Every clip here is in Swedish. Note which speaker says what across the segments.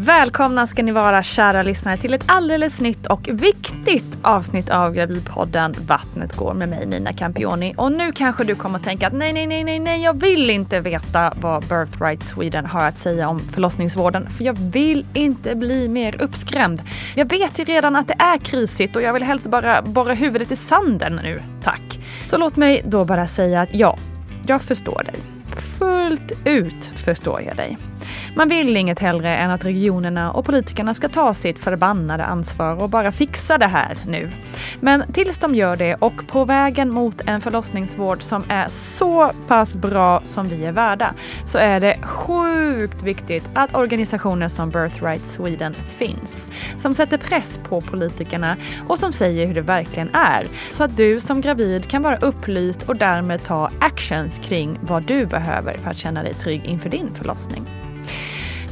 Speaker 1: Välkomna ska ni vara kära lyssnare till ett alldeles nytt och viktigt avsnitt av Gravidpodden Vattnet går med mig Nina Campioni. Och nu kanske du kommer att tänka att nej, nej, nej, nej, nej, jag vill inte veta vad Birthright Sweden har att säga om förlossningsvården för jag vill inte bli mer uppskrämd. Jag vet ju redan att det är krisigt och jag vill helst bara borra huvudet i sanden nu, tack. Så låt mig då bara säga att ja, jag förstår dig. Fullt ut förstår jag dig. Man vill inget hellre än att regionerna och politikerna ska ta sitt förbannade ansvar och bara fixa det här nu. Men tills de gör det och på vägen mot en förlossningsvård som är så pass bra som vi är värda så är det sjukt viktigt att organisationer som Birthright Sweden finns. Som sätter press på politikerna och som säger hur det verkligen är. Så att du som gravid kan vara upplyst och därmed ta actions kring vad du behöver för att känna dig trygg inför din förlossning.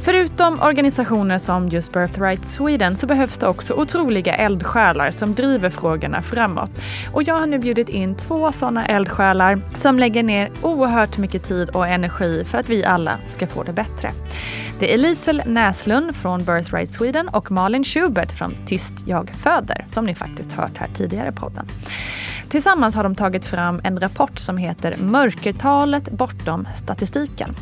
Speaker 1: Förutom organisationer som just Birthright Sweden så behövs det också otroliga eldsjälar som driver frågorna framåt. Och jag har nu bjudit in två sådana eldsjälar som lägger ner oerhört mycket tid och energi för att vi alla ska få det bättre. Det är Lisel Näslund från Birthright Sweden och Malin Schubert från Tyst jag föder som ni faktiskt hört här tidigare i podden. Tillsammans har de tagit fram en rapport som heter Mörkertalet bortom statistiken.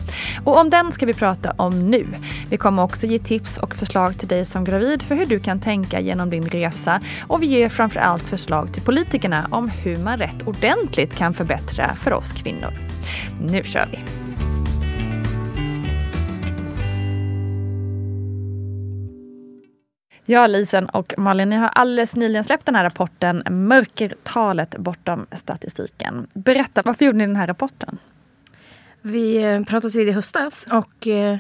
Speaker 1: Och om den ska vi prata om nu. Vi kommer också ge tips och förslag till dig som gravid för hur du kan tänka genom din resa och vi ger framförallt förslag till politikerna om hur man rätt ordentligt kan förbättra för oss kvinnor. Nu kör vi! Ja, Lisen och Malin, ni har alldeles nyligen släppt den här rapporten Mörkertalet bortom statistiken. Berätta, varför gjorde ni den här rapporten?
Speaker 2: Vi eh, pratades vid i höstas och eh,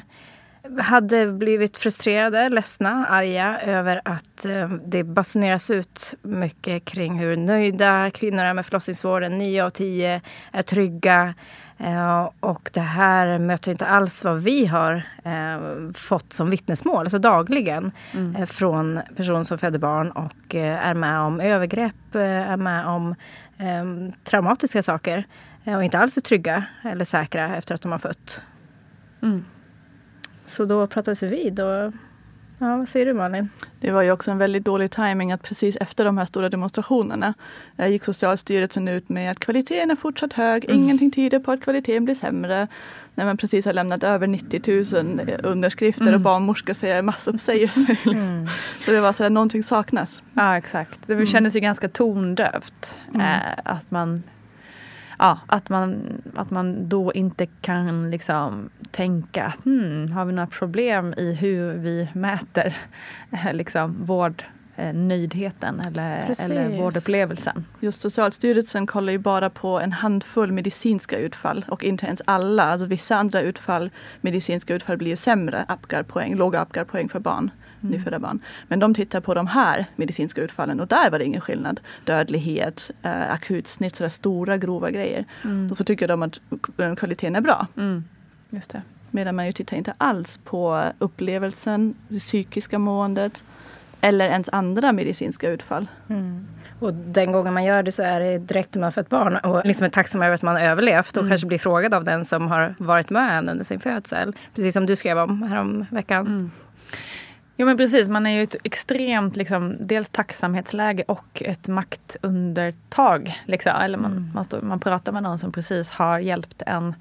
Speaker 2: hade blivit frustrerade, ledsna, arga över att eh, det basuneras ut mycket kring hur nöjda kvinnor är med förlossningsvården. Nio av tio är trygga. Eh, och det här möter inte alls vad vi har eh, fått som vittnesmål, alltså dagligen, mm. från personer som föder barn och är med om övergrepp, är med om traumatiska saker och inte alls är trygga eller säkra efter att de har fött. Mm. Så då pratades vi vid och Ja, vad säger du Malin?
Speaker 3: Det var ju också en väldigt dålig timing att precis efter de här stora demonstrationerna eh, gick Socialstyrelsen ut med att kvaliteten är fortsatt hög. Mm. Ingenting tyder på att kvaliteten blir sämre. När man precis har lämnat över 90 000 eh, underskrifter mm. och barnmorskor säger massuppsägelser. Liksom. Mm. Så det var så att någonting saknas.
Speaker 1: Ja exakt. Det mm. kändes ju ganska tondövt. Eh, att man ja, att, man, att man då inte kan liksom tänka, hmm, har vi några problem i hur vi mäter liksom, vård nöjdheten eller, eller vårdupplevelsen.
Speaker 3: Just Socialstyrelsen kollar ju bara på en handfull medicinska utfall och inte ens alla. Alltså vissa andra utfall, medicinska utfall blir ju sämre Apgar-poäng, låga Apgar-poäng för barn. Mm. nyfödda barn. Men de tittar på de här medicinska utfallen och där var det ingen skillnad. Dödlighet, eh, akutsnitt, sådär stora grova grejer. Mm. Och så tycker de att kvaliteten är bra.
Speaker 1: Mm. Just det.
Speaker 3: Medan man ju tittar inte alls på upplevelsen, det psykiska måendet eller ens andra medicinska utfall.
Speaker 2: Mm. Och den gången man gör det så är det direkt när man fött barn och liksom är tacksam över att man har överlevt och mm. kanske blir frågad av den som har varit med en under sin födsel. Precis som du skrev om härom veckan. Mm.
Speaker 1: Jo men precis, man är ju ett extremt liksom, dels tacksamhetsläge och ett maktundertag. Liksom. Eller man, mm. man, står, man pratar med någon som precis har hjälpt en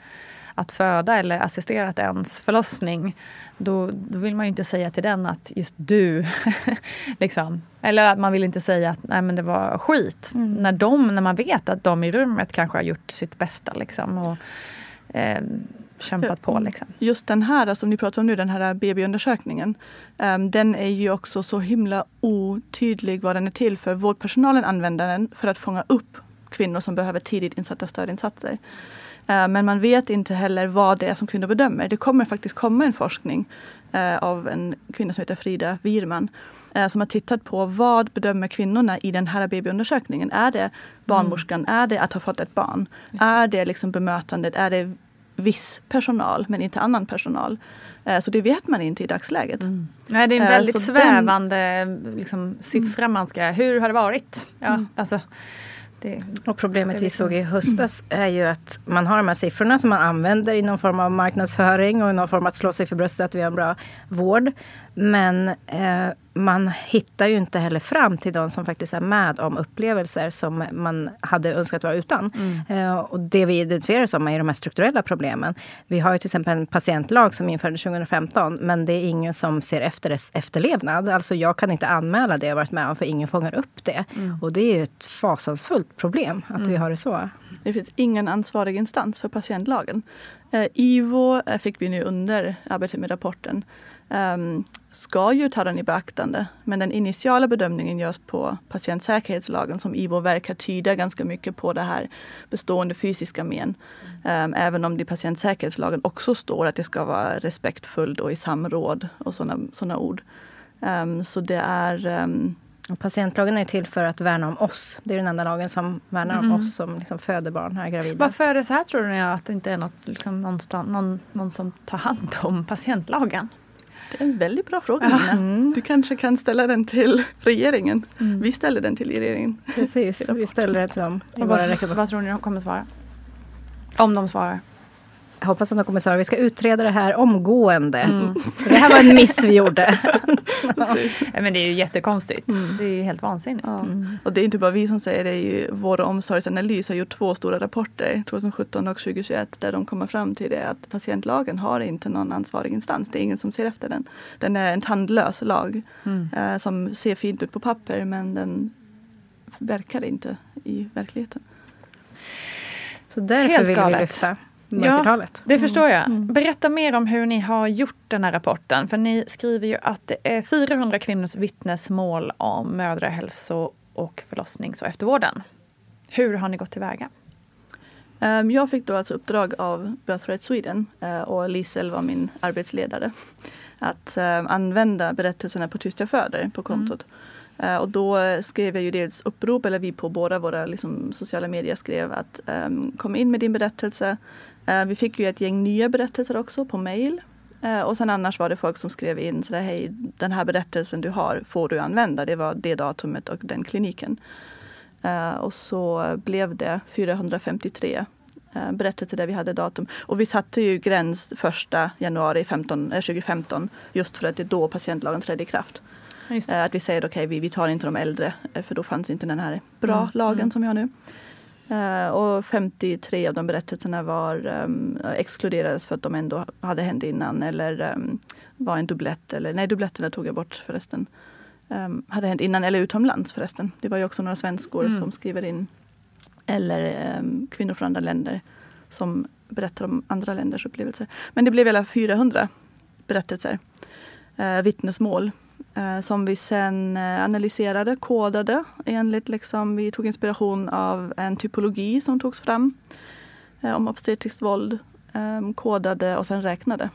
Speaker 1: att föda eller assisterat ens förlossning. Då, då vill man ju inte säga till den att just du, liksom. Eller att man vill inte säga att nej men det var skit. Mm. När, de, när man vet att de i rummet kanske har gjort sitt bästa. Liksom, och, eh, kämpat på. Liksom.
Speaker 3: Just den här som ni pratar om nu, den här BB-undersökningen. Um, den är ju också så himla otydlig vad den är till för. Vårdpersonalen använder den för att fånga upp kvinnor som behöver tidigt insatta stödinsatser. Uh, men man vet inte heller vad det är som kvinnor bedömer. Det kommer faktiskt komma en forskning uh, av en kvinna som heter Frida Wirman uh, som har tittat på vad bedömer kvinnorna i den här BB-undersökningen. Är det barnmorskan? Mm. Är det att ha fått ett barn? Det. Är det liksom bemötandet? Är det viss personal men inte annan personal. Eh, så det vet man inte i dagsläget. Mm.
Speaker 1: Nej, det är en eh, väldigt så svävande den... liksom, siffra man ska... Hur har det varit? Ja, mm. alltså,
Speaker 2: det, och problemet vi såg i höstas är ju att man har de här siffrorna som man använder i någon form av marknadsföring och i någon form att slå sig för bröstet att vi har en bra vård. Men eh, man hittar ju inte heller fram till de som faktiskt är med om upplevelser som man hade önskat vara utan. Mm. Eh, och det vi identifierar som är de här strukturella problemen. Vi har ju till exempel en patientlag som infördes 2015 men det är ingen som ser efter dess efterlevnad. Alltså jag kan inte anmäla det jag varit med om för ingen fångar upp det. Mm. Och det är ju ett fasansfullt problem att mm. vi har det så.
Speaker 3: Det finns ingen ansvarig instans för patientlagen. Eh, IVO eh, fick vi nu under arbetet med rapporten ska ju ta den i beaktande. Men den initiala bedömningen görs på patientsäkerhetslagen som IVO verkar tyda ganska mycket på det här bestående fysiska men. Um, även om det i patientsäkerhetslagen också står att det ska vara respektfullt och i samråd och sådana såna ord. Um, så det är
Speaker 2: och patientlagen är till för att värna om oss. Det är den enda lagen som värnar mm. om oss som liksom föder barn, är gravida.
Speaker 1: Varför är det så här tror ni att det inte är något, liksom, någon, någon som tar hand om patientlagen?
Speaker 3: Det är en väldigt bra fråga mm. Du kanske kan ställa den till regeringen. Mm. Vi ställer den till regeringen.
Speaker 2: Precis, vi ställer den till dem.
Speaker 1: Vad, vad tror ni de kommer svara? Om de svarar.
Speaker 2: Jag hoppas att de kommer svara. Vi ska utreda det här omgående. Mm. Det här var en miss vi gjorde.
Speaker 1: ja, men det är ju jättekonstigt. Mm. Det är ju helt vansinnigt. Ja.
Speaker 3: Mm. Och det är inte bara vi som säger det. är ju Vård och omsorgsanalys har gjort två stora rapporter, 2017 och 2021, där de kommer fram till det att patientlagen har inte någon ansvarig instans. Det är ingen som ser efter den. Den är en tandlös lag mm. eh, som ser fint ut på papper men den verkar inte i verkligheten.
Speaker 2: Så därför Helt vill galet. vi lyfta
Speaker 1: Ja, det förstår jag. Mm. Berätta mer om hur ni har gjort den här rapporten. För ni skriver ju att det är 400 kvinnors vittnesmål om mödrahälso och förlossnings och eftervården. Hur har ni gått tillväga?
Speaker 3: Ehm, jag fick då alltså uppdrag av Birthright Sweden eh, och Lisel var min arbetsledare att ehm, använda berättelserna på Tyst jag föder på kontot. Mm. Eh, och då skrev jag ju dels upprop, eller vi på båda våra liksom, sociala medier skrev att um, kom in med din berättelse. Uh, vi fick ju ett gäng nya berättelser också på mail. Uh, och sen annars var det folk som skrev in sådär, hej den här berättelsen du har får du använda. Det var det datumet och den kliniken. och så blev det 453 berättelser där vi hade datum. Och vi satte ju gräns första januari 15, 2015 just för att det är då patientlagen trädde i kraft. Att vi säger okej, okay, vi, vi tar inte de äldre eh, för då fanns inte den här bra mm. lagen mm. som vi har nu. Uh, och 53 av de berättelserna var um, exkluderades för att de ändå hade hänt innan eller um, var en dubblett. Eller, nej, dubbletterna tog jag bort förresten. Um, hade hänt innan eller utomlands förresten. Det var ju också några svenskor mm. som skriver in Eller kvinnor från andra länder som berättar om andra länders upplevelser. Men det blev hela 400 berättelser, uh, vittnesmål Eh, som vi sen eh, analyserade, kodade enligt liksom, vi tog inspiration av en typologi som togs fram eh, om obstetriskt våld, ehm, kodade och sen räknade.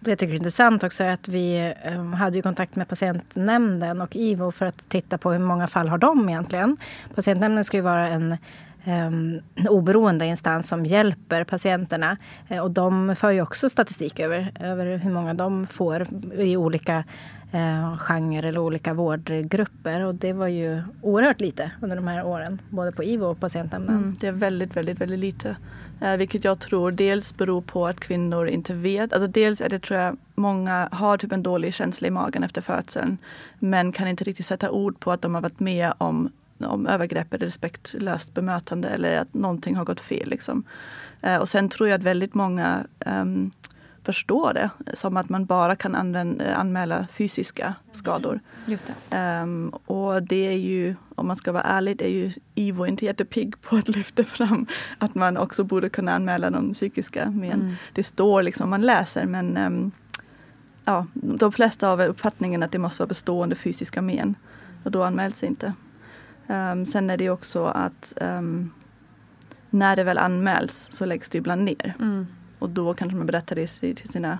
Speaker 2: Det jag tycker är intressant också är att vi ehm, hade ju kontakt med patientnämnden och IVO för att titta på hur många fall har de egentligen. Patientnämnden ska ju vara en um, oberoende instans som hjälper patienterna. Uh, och de för ju också statistik över, över hur många de får i olika uh, genrer eller olika vårdgrupper. Och det var ju oerhört lite under de här åren, både på IVO och patientnämnden. Mm,
Speaker 3: det är väldigt, väldigt, väldigt lite. Eh, vilket jag tror dels beror på att kvinnor inte vet. Alltså dels är det tror jag många har typ en dålig känsla i magen efter födseln. Men kan inte riktigt sätta ord på att de har varit med om, om övergrepp eller respektlöst bemötande eller att någonting har gått fel. Liksom. Eh, och sen tror jag att väldigt många um, förstå det som att man bara kan använda, anmäla fysiska skador.
Speaker 1: Just det.
Speaker 3: Um, och det är ju, om man ska vara ärlig, det är ju IVO inte jättepigg på att lyfta fram att man också borde kunna anmäla de psykiska men mm. Det står liksom, man läser men um, ja, de flesta har uppfattningen att det måste vara bestående fysiska men och då anmäls det inte. Um, sen är det också att när det väl anmäls så läggs det ibland ner. Mm. Och då kanske man berättar det till sina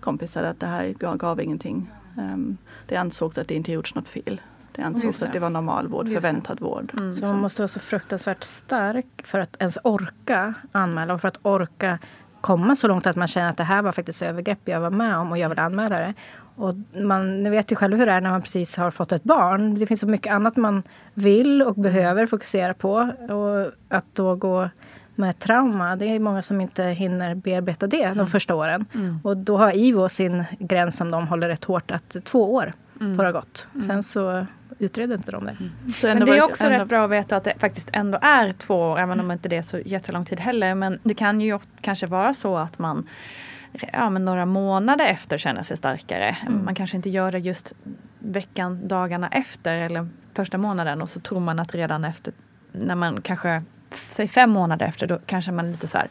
Speaker 3: kompisar att det här gav, gav ingenting. Um, det ansågs att det inte gjorts något fel. Det ansågs det. att det var normal vård, förväntad vård.
Speaker 2: Mm. Så man måste vara så fruktansvärt stark för att ens orka anmäla och för att orka komma så långt att man känner att det här var faktiskt övergrepp jag var med om och jag vill anmäla det. Och man ni vet ju själv hur det är när man precis har fått ett barn. Det finns så mycket annat man vill och behöver fokusera på. Och att då gå med trauma. Det är många som inte hinner bearbeta det mm. de första åren. Mm. Och då har IVO sin gräns som de håller rätt hårt att två år mm. får ha gått. Mm. Sen så utreder inte de det. Mm.
Speaker 1: Men det är också ändå... rätt bra att veta att det faktiskt ändå är två år, även om inte det är så jättelång tid heller. Men det kan ju kanske vara så att man ja, men några månader efter känner sig starkare. Mm. Man kanske inte gör det just veckan, dagarna efter eller första månaden och så tror man att redan efter när man kanske säg fem månader efter, då kanske man lite så här,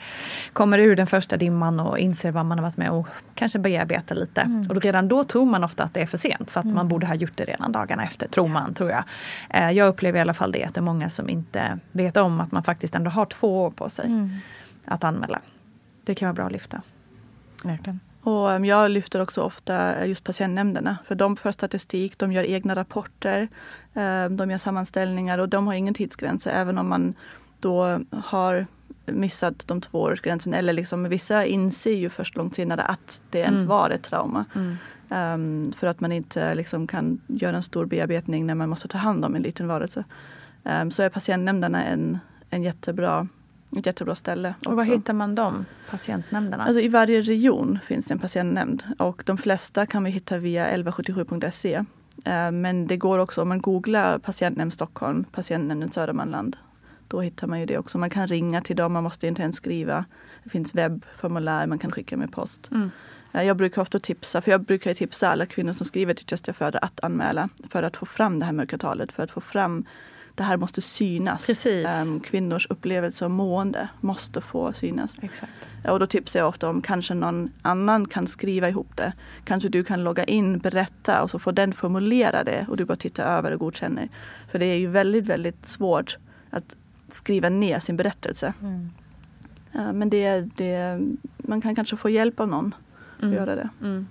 Speaker 1: kommer ur den första dimman och inser vad man har varit med och kanske bearbetar lite. Mm. Och redan då tror man ofta att det är för sent för att mm. man borde ha gjort det redan dagarna efter, tror man, tror jag. Eh, jag upplever i alla fall det, att det är många som inte vet om att man faktiskt ändå har två år på sig mm. att anmäla. Det kan vara bra att lyfta.
Speaker 3: Verkligen. Och um, jag lyfter också ofta just patientnämnderna. För de för statistik, de gör egna rapporter, um, de gör sammanställningar och de har ingen tidsgräns. Även om man då har missat de två årsgränsen eller liksom vissa inser ju först långt senare att det ens mm. var ett trauma. Mm. Um, för att man inte liksom kan göra en stor bearbetning när man måste ta hand om en liten varelse. Um, så är patientnämnderna en, en jättebra, ett jättebra ställe. Också.
Speaker 1: Och var hittar man dem, patientnämnderna?
Speaker 3: Alltså I varje region finns det en patientnämnd och de flesta kan vi hitta via 1177.se. Uh, men det går också om man googlar patientnämnd Stockholm, patientnämnden Södermanland då hittar man ju det också. Man kan ringa till dem, man måste inte ens skriva. Det finns webbformulär man kan skicka med post. Mm. Jag brukar ofta tipsa, för jag brukar tipsa alla kvinnor som skriver till Just Jag föder att anmäla för att få fram det här mörkertalet, för att få fram det här måste synas. Um, kvinnors upplevelse och mående måste få synas.
Speaker 1: Exakt.
Speaker 3: Och då tipsar jag ofta om kanske någon annan kan skriva ihop det. Kanske du kan logga in, berätta och så får den formulera det och du bara tittar över och godkänner. För det är ju väldigt, väldigt svårt att skriva ner sin berättelse. Mm. men det, det, man kan kanske få hjälp av någon mm. att göra det. Mm.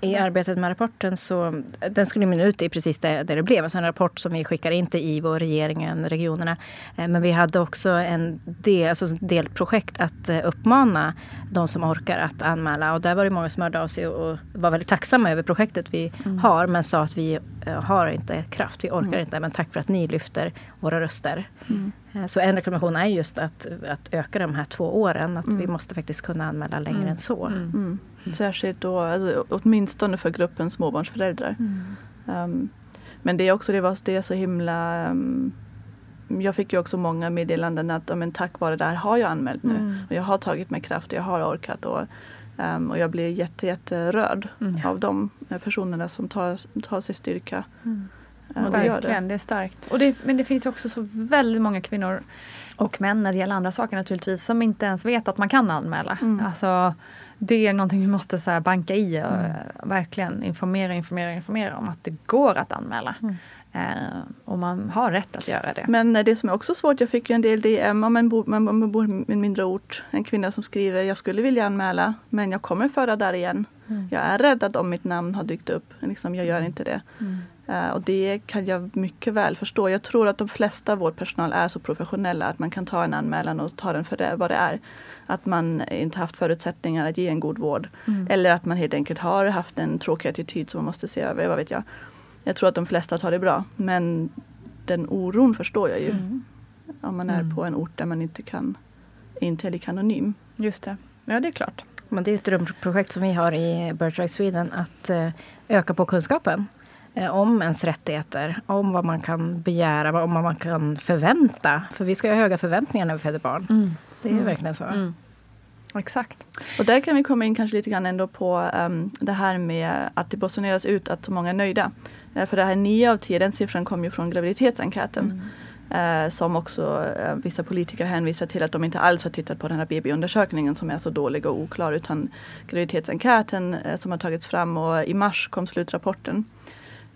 Speaker 2: I arbetet med rapporten så den skulle mynna ut i precis det, det det blev. Alltså en rapport som vi skickar in till IVO, regeringen, regionerna. Eh, men vi hade också en del, alltså delprojekt att eh, uppmana de som orkar att anmäla. Och där var det många som hörde av sig och var väldigt tacksamma över projektet vi mm. har. Men sa att vi eh, har inte kraft, vi orkar mm. inte. Men tack för att ni lyfter våra röster. Mm. Så en rekommendation är just att, att öka de här två åren. Att vi mm. måste faktiskt kunna anmäla längre mm. än så.
Speaker 3: Mm. Särskilt då, alltså, åtminstone för gruppen småbarnsföräldrar. Um, men det är också det, var, det är så himla um, jag fick ju också många meddelanden att men, tack vare det här har jag anmält nu. Mm. Och jag har tagit mig kraft och jag har orkat. Och, um, och jag blir jätte, jätterörd mm. av de personerna som tar, tar sig styrka. Mm. Det gör
Speaker 1: Verkligen, det är starkt. Och det, men det finns också så väldigt många kvinnor och män när det gäller andra saker naturligtvis som inte ens vet att man kan anmäla.
Speaker 3: Mm.
Speaker 1: Alltså, det är någonting vi måste så banka i och
Speaker 2: Mm.
Speaker 1: eh, verkligen informera, informera, informera om att det går att anmäla.
Speaker 2: Mm.
Speaker 1: Eh, och man har rätt att göra det.
Speaker 3: Men eh, det som är också svårt, jag fick ju en del DM om man bor, i en mindre ort. En kvinna som skriver, jag skulle vilja anmäla men jag kommer föra där igen.
Speaker 1: Mm.
Speaker 3: Jag är rädd att om mitt namn har dykt upp, liksom, jag gör inte det.
Speaker 1: Mm.
Speaker 3: Eh, och det kan jag mycket väl förstå. Jag tror att de flesta vårdpersonal är så professionella att man kan ta en anmälan och ta den för det, vad det är. Att man inte haft förutsättningar att ge en god vård.
Speaker 1: Mm.
Speaker 3: Eller att man helt enkelt har haft en tråkig attityd som man måste se över, vad vet jag. Jag tror att de flesta tar det bra. Men den oron förstår jag ju.
Speaker 1: Mm.
Speaker 3: Om man är
Speaker 1: Mm.
Speaker 3: på en ort där man inte kan inte är lika anonym.
Speaker 1: Just det. Ja, det är klart.
Speaker 2: Men det är ett drömprojekt som vi har i Birthright Sweden att eh, öka på kunskapen eh, om ens rättigheter, om vad man kan begära, om vad man kan förvänta. För vi ska ha höga förväntningar när vi föder barn. Det är
Speaker 1: Mm.
Speaker 2: verkligen så.
Speaker 1: Mm. Exakt.
Speaker 3: Och där kan vi komma in kanske lite grann ändå på ehm, det här med att det basuneras ut att så många är nöjda. Eh, för det här 9 av 10, den siffran kom ju från graviditetsenkäten. Eh, som också eh, vissa politiker hänvisar till att de inte alls har tittat på den här BB-undersökningen som är så dålig och oklar utan graviditetsenkäten som har tagits fram och i mars kom slutrapporten.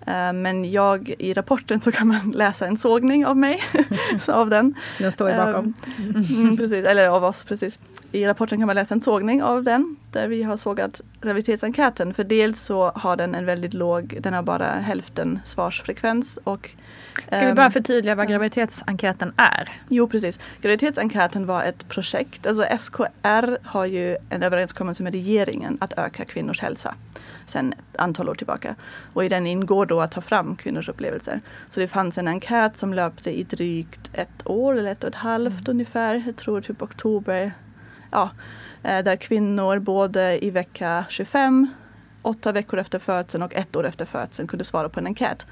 Speaker 3: Eh, men jag, i rapporten så kan man läsa en sågning av mig, av den.
Speaker 2: Den står ju bakom.
Speaker 3: Mm, precis, eller av oss precis. I rapporten kan man läsa en sågning av den där vi har sågat graviditetsenkäten. För dels så har den en väldigt låg, den har bara hälften svarsfrekvens. Och,
Speaker 1: Ska vi
Speaker 3: ehm,
Speaker 1: bara förtydliga vad graviditetsenkäten är?
Speaker 3: Jo precis. Graviditetsenkäten var ett projekt. Alltså SKR har ju en överenskommelse med regeringen att öka kvinnors hälsa. Sen ett antal år tillbaka. Och i den ingår då att ta fram kvinnors upplevelser. Så det fanns en enkät som löpte i drygt ett år eller ett och ett halvt ungefär. Jag tror typ oktober. Ja, eh, där kvinnor både i vecka 25, åtta veckor efter födseln och ett år efter födseln kunde svara på en enkät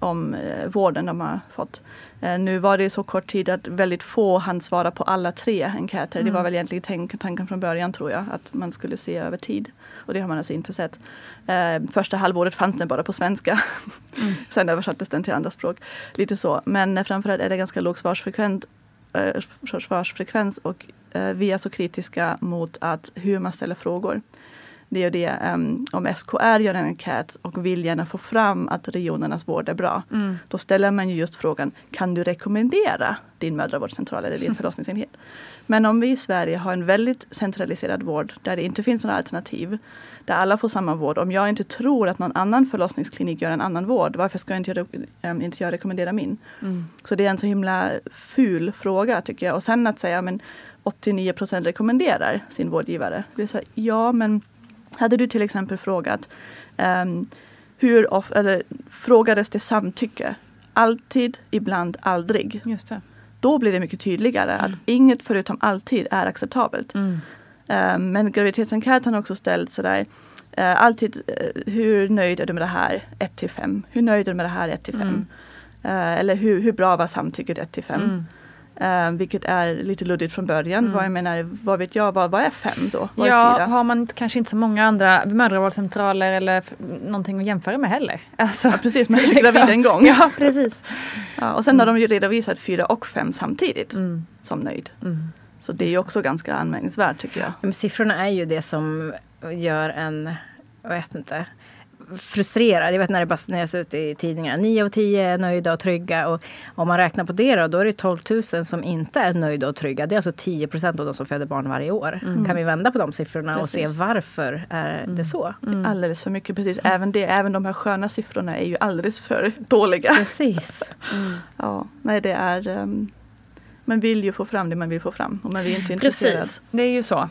Speaker 3: om eh, vården de har fått. Eh, nu var det så kort tid att väldigt få hann svara på alla tre enkäter. Det var väl egentligen tanken från början tror jag, att man skulle se över tid. Och det har man alltså inte sett. Eh, första halvåret fanns den bara på svenska. Sen översattes den till andra språk. Lite så. Men eh, framförallt är det ganska låg svarsfrekvens, eh, svarsfrekvens och eh, vi är så kritiska mot att hur man ställer frågor. Det ju det em, om SKR gör en enkät och vill gärna få fram att regionernas vård är bra. Då ställer man ju just frågan, kan du rekommendera din mödravårdscentral eller din förlossningsenhet? Men om vi i Sverige har en väldigt centraliserad vård där det inte finns några alternativ, där alla får samma vård. Om jag inte tror att någon annan förlossningsklinik gör en annan vård, varför ska inte jag, em, inte jag rekommendera min? Så det är en så himla ful fråga tycker jag. Och sen att säga men 89 procent rekommenderar sin vårdgivare. Det är så här, ja men hade du till exempel frågat ehm, hur of, eller, frågades det samtycke? Alltid, ibland, aldrig.
Speaker 1: Just det.
Speaker 3: Då blir det mycket tydligare att inget förutom alltid är acceptabelt.
Speaker 1: Mm.
Speaker 3: Ehm, men graviditetsenkäten har också ställt sådär eh, alltid, eh, hur nöjd är du med det här? 1 till 5. Hur nöjd är du med det här? 1 till 5.
Speaker 1: Mm.
Speaker 3: Eh, eller hur, hur bra var samtycket 1 till 5?
Speaker 1: Mm.
Speaker 3: Eh, vilket är lite luddigt från början.
Speaker 1: Mm.
Speaker 3: Vad jag menar, vad vet jag, vad, vad är 5 då? Vad är
Speaker 1: Ja,
Speaker 3: fyra?
Speaker 1: har man kanske inte så många andra mödravårdscentraler eller någonting att jämföra med heller. Alltså,
Speaker 3: Ja, precis, man är
Speaker 1: liksom.
Speaker 3: gravid en gång.
Speaker 1: Ja, precis.
Speaker 3: Ja, och sen har de ju redovisat fyra och fem samtidigt
Speaker 1: Mm.
Speaker 3: som nöjd.
Speaker 1: Mm.
Speaker 3: Så det är ju också ganska anmärkningsvärt tycker jag.
Speaker 2: Men siffrorna är ju det som gör en, jag vet inte, frustrerad. Jag vet när det basuneras ut i tidningarna. 9 av 10 är nöjda och trygga. Och om man räknar på det då, då är det 12 000 som inte är nöjda och trygga. Det är alltså 10 procent av de som föder barn varje år. Kan vi vända på de siffrorna och se
Speaker 3: Precis.
Speaker 2: varför är det så?
Speaker 3: Det är alldeles för mycket precis. Även, det, även de här sköna siffrorna är ju alldeles för dåliga.
Speaker 2: Precis.
Speaker 3: Ja, nej det är um, man vill ju få fram det man vill få fram och man är inte intresserad.
Speaker 1: Precis, det är ju så.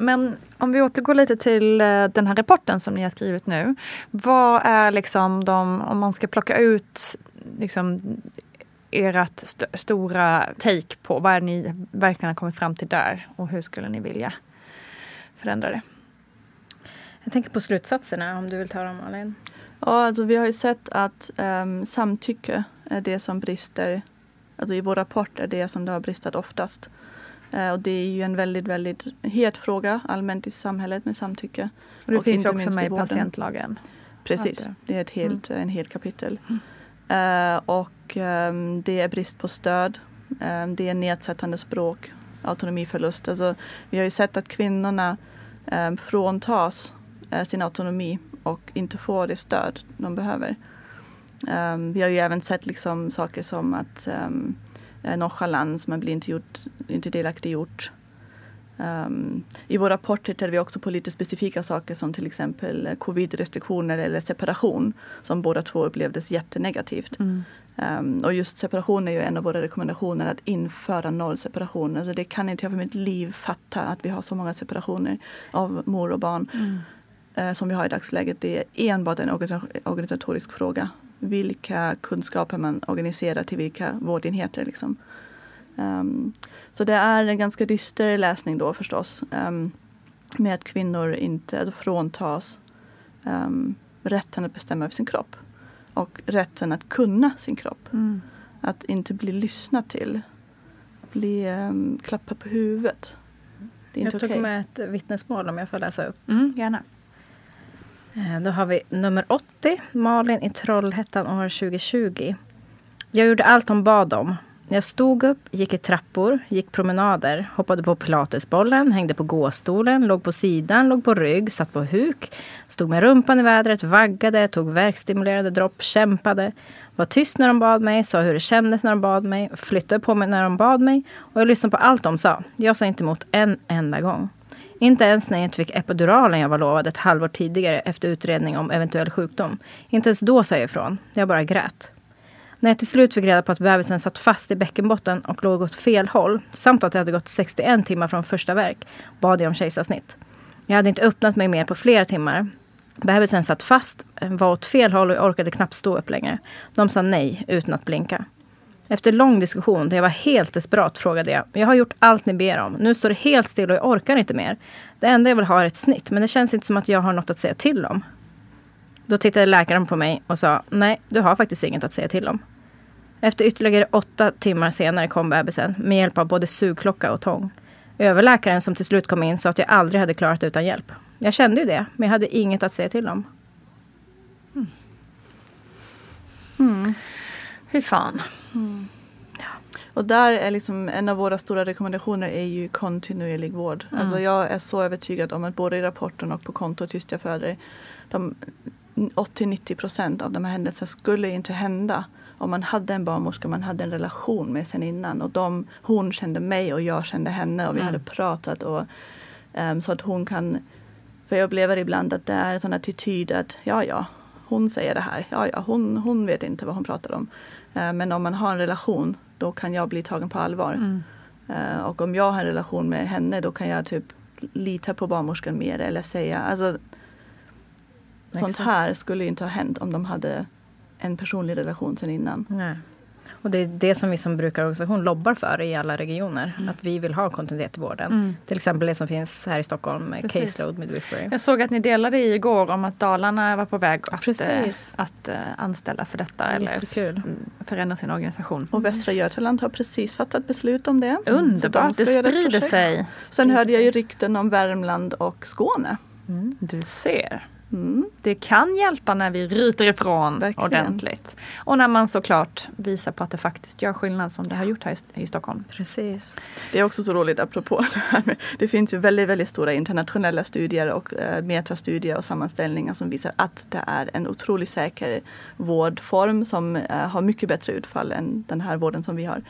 Speaker 1: Men om vi återgår lite till eh, den här rapporten som ni har skrivit nu. Vad är liksom de, om man ska plocka ut liksom ert st stora take på vad är ni verkligen har kommit fram till där och hur skulle ni vilja förändra det?
Speaker 2: Jag tänker på slutsatserna om du vill ta dem Malin.
Speaker 3: Ja, alltså vi har ju sett att um, samtycke är det som brister. Alltså i vår rapport är det som det har bristat oftast. Eh, och det är ju en väldigt, väldigt het fråga allmänt i samhället med samtycke.
Speaker 1: Och det
Speaker 3: Och
Speaker 1: finns också med i patientlagen.
Speaker 3: Precis,
Speaker 1: Hade.
Speaker 3: det är ett helt,
Speaker 1: Mm.
Speaker 3: en hel kapitel. Eh, och ehm, det är brist på stöd. Ehm, det är nedsättande språk, autonomiförlust. Alltså, vi har ju sett att kvinnorna um, fråntas eh, sin autonomi och inte får det stöd de behöver. Vi har ju även sett liksom saker som att um, nonchalans, man blir inte, gjort, inte delaktiggjort. Um, I vår rapport tittar vi också på lite specifika saker som till exempel eh, covid-restriktioner eller separation som båda två upplevdes jättenegativt.
Speaker 1: Mm.
Speaker 3: Um, och just separation är ju en av våra rekommendationer att införa nollseparation. Alltså det kan inte jag för mitt liv fatta att vi har så många separationer av mor och barn
Speaker 1: Mm.
Speaker 3: eh, som vi har i dagsläget. Det är enbart en organisa- organisatorisk fråga. Vilka kunskaper man organiserar till vilka vårdenheter. Liksom. Um, så det är en ganska dyster läsning då förstås. Um, med att kvinnor inte alltså fråntas um, rätten att bestämma över sin kropp. Och rätten att kunna sin kropp.
Speaker 1: Mm.
Speaker 3: Att inte bli lyssnad till. Bli um, klappad på huvudet. Det är inte
Speaker 2: Jag tog
Speaker 3: okej.
Speaker 2: med ett vittnesmål om jag får läsa upp.
Speaker 1: Mm, gärna.
Speaker 2: Eh, då har vi nummer 80, Malin i Trollhättan år 2020. Jag gjorde allt hon bad om. Jag stod upp, gick i trappor, gick promenader, hoppade på pilatesbollen, hängde på gåstolen, låg på sidan, låg på rygg, satt på huk, stod med rumpan i vädret, vaggade, tog värkstimulerande dropp, kämpade, var tyst när de bad mig, sa hur det kändes när de bad mig, flyttade på mig när de bad mig och jag lyssnade på allt de sa. Jag sa inte emot en enda gång. Inte ens när jag inte fick epiduralen jag var lovad ett halvår tidigare efter utredning om eventuell sjukdom. Inte ens då sa jag ifrån. Jag bara grät. När jag till slut fick reda på att bebisen satt fast i bäckenbotten och låg åt fel håll samt att det hade gått 61 timmar från första verk bad jag om kejsarsnitt. Jag hade inte öppnat mig mer på flera timmar. Bebisen satt fast, var åt fel håll och jag orkade knappt stå upp längre. De sa nej utan att blinka. Efter lång diskussion, där jag var helt desperat, frågade jag. Jag har gjort allt ni ber om. Nu står det helt still och jag orkar inte mer. Det enda jag vill ha är ett snitt, men det känns inte som att jag har något att säga till om. Då tittade läkaren på mig och sa, nej, du har faktiskt inget att säga till om. Efter ytterligare åtta timmar senare kom bebisen med hjälp av både sugklocka och tång. Överläkaren som till slut kom in sa att jag aldrig hade klarat det utan hjälp. Jag kände ju det, men jag hade inget att säga till om. Mm. Mm.
Speaker 1: Fy fan.
Speaker 3: Och där är liksom en av våra stora rekommendationer är ju kontinuerlig vård.
Speaker 1: Mm.
Speaker 3: Alltså jag är så övertygad om att både i rapporten och på konto Tyst jag föder de 80-90 procent av de här händelserna skulle inte hända om man hade en barnmorska man hade en relation med sen innan. Och de, hon kände mig och jag kände henne och vi
Speaker 1: Mm.
Speaker 3: hade pratat. Och, ehm, så att hon kan, för jag upplever ibland att det är en sån attityd att ja ja, hon säger det här, ja ja, hon, hon vet inte vad hon pratar om. Eh, men om man har en relation då kan jag bli tagen på allvar.
Speaker 1: Mm.
Speaker 3: Eh, och om jag har en relation med henne då kan jag typ lita på barnmorskan mer eller säga, alltså sånt här skulle inte ha hänt om de hade en personlig relation sen innan.
Speaker 2: Nej. Och det är det som vi som brukarorganisation lobbar för i alla regioner. Att vi vill ha kontinuitet i vården.
Speaker 1: Mm.
Speaker 2: Till exempel det som finns här i Stockholm med
Speaker 1: Precis.
Speaker 2: Caseload Midwifery.
Speaker 1: Jag såg att ni delade i igår om att Dalarna var på väg att,
Speaker 2: Precis.
Speaker 1: eh, att eh, anställa för detta. Eller
Speaker 2: Jättekul.
Speaker 1: mm, förändra sin organisation.
Speaker 3: Och Västra Götaland har precis fattat beslut om det. Så de
Speaker 1: Underbart, det sprider sig.
Speaker 3: Sen hörde jag ju rykten om Värmland och Skåne.
Speaker 1: Du ser.
Speaker 3: Mm.
Speaker 1: Det kan hjälpa när vi ryter ifrån
Speaker 3: Verkligen.
Speaker 1: ordentligt. Och när man såklart visar på att det faktiskt gör skillnad som det har gjort här i, Stockholm.
Speaker 2: Precis.
Speaker 3: Det är också så roligt apropå det här med, det finns ju väldigt, väldigt stora internationella studier och eh, metastudier och sammanställningar som visar att det är en otroligt säker vårdform som eh, har mycket bättre utfall än den här vården som vi har.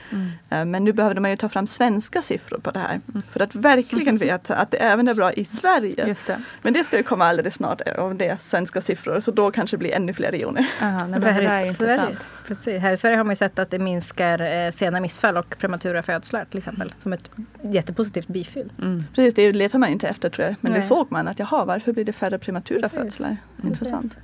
Speaker 3: Eh, men nu behövde man ju ta fram svenska siffror på det här för att verkligen veta att det även är bra i Sverige.
Speaker 1: Just det.
Speaker 3: Men det ska ju komma alldeles snart om det är svenska siffror så då kanske det blir ännu fler regioner.
Speaker 1: Aha, nej, det
Speaker 2: här,
Speaker 1: är intressant.
Speaker 2: precis, här i Sverige har man ju sett att det minskar eh, sena missfall och prematura födslar till exempel. Som ett jättepositivt bifyll.
Speaker 1: Mm.
Speaker 3: Precis, det letar man inte efter tror jag. Men det
Speaker 2: Nej.
Speaker 3: såg man att jaha, varför blir det färre prematura
Speaker 2: Precis.
Speaker 3: födslar? Intressant.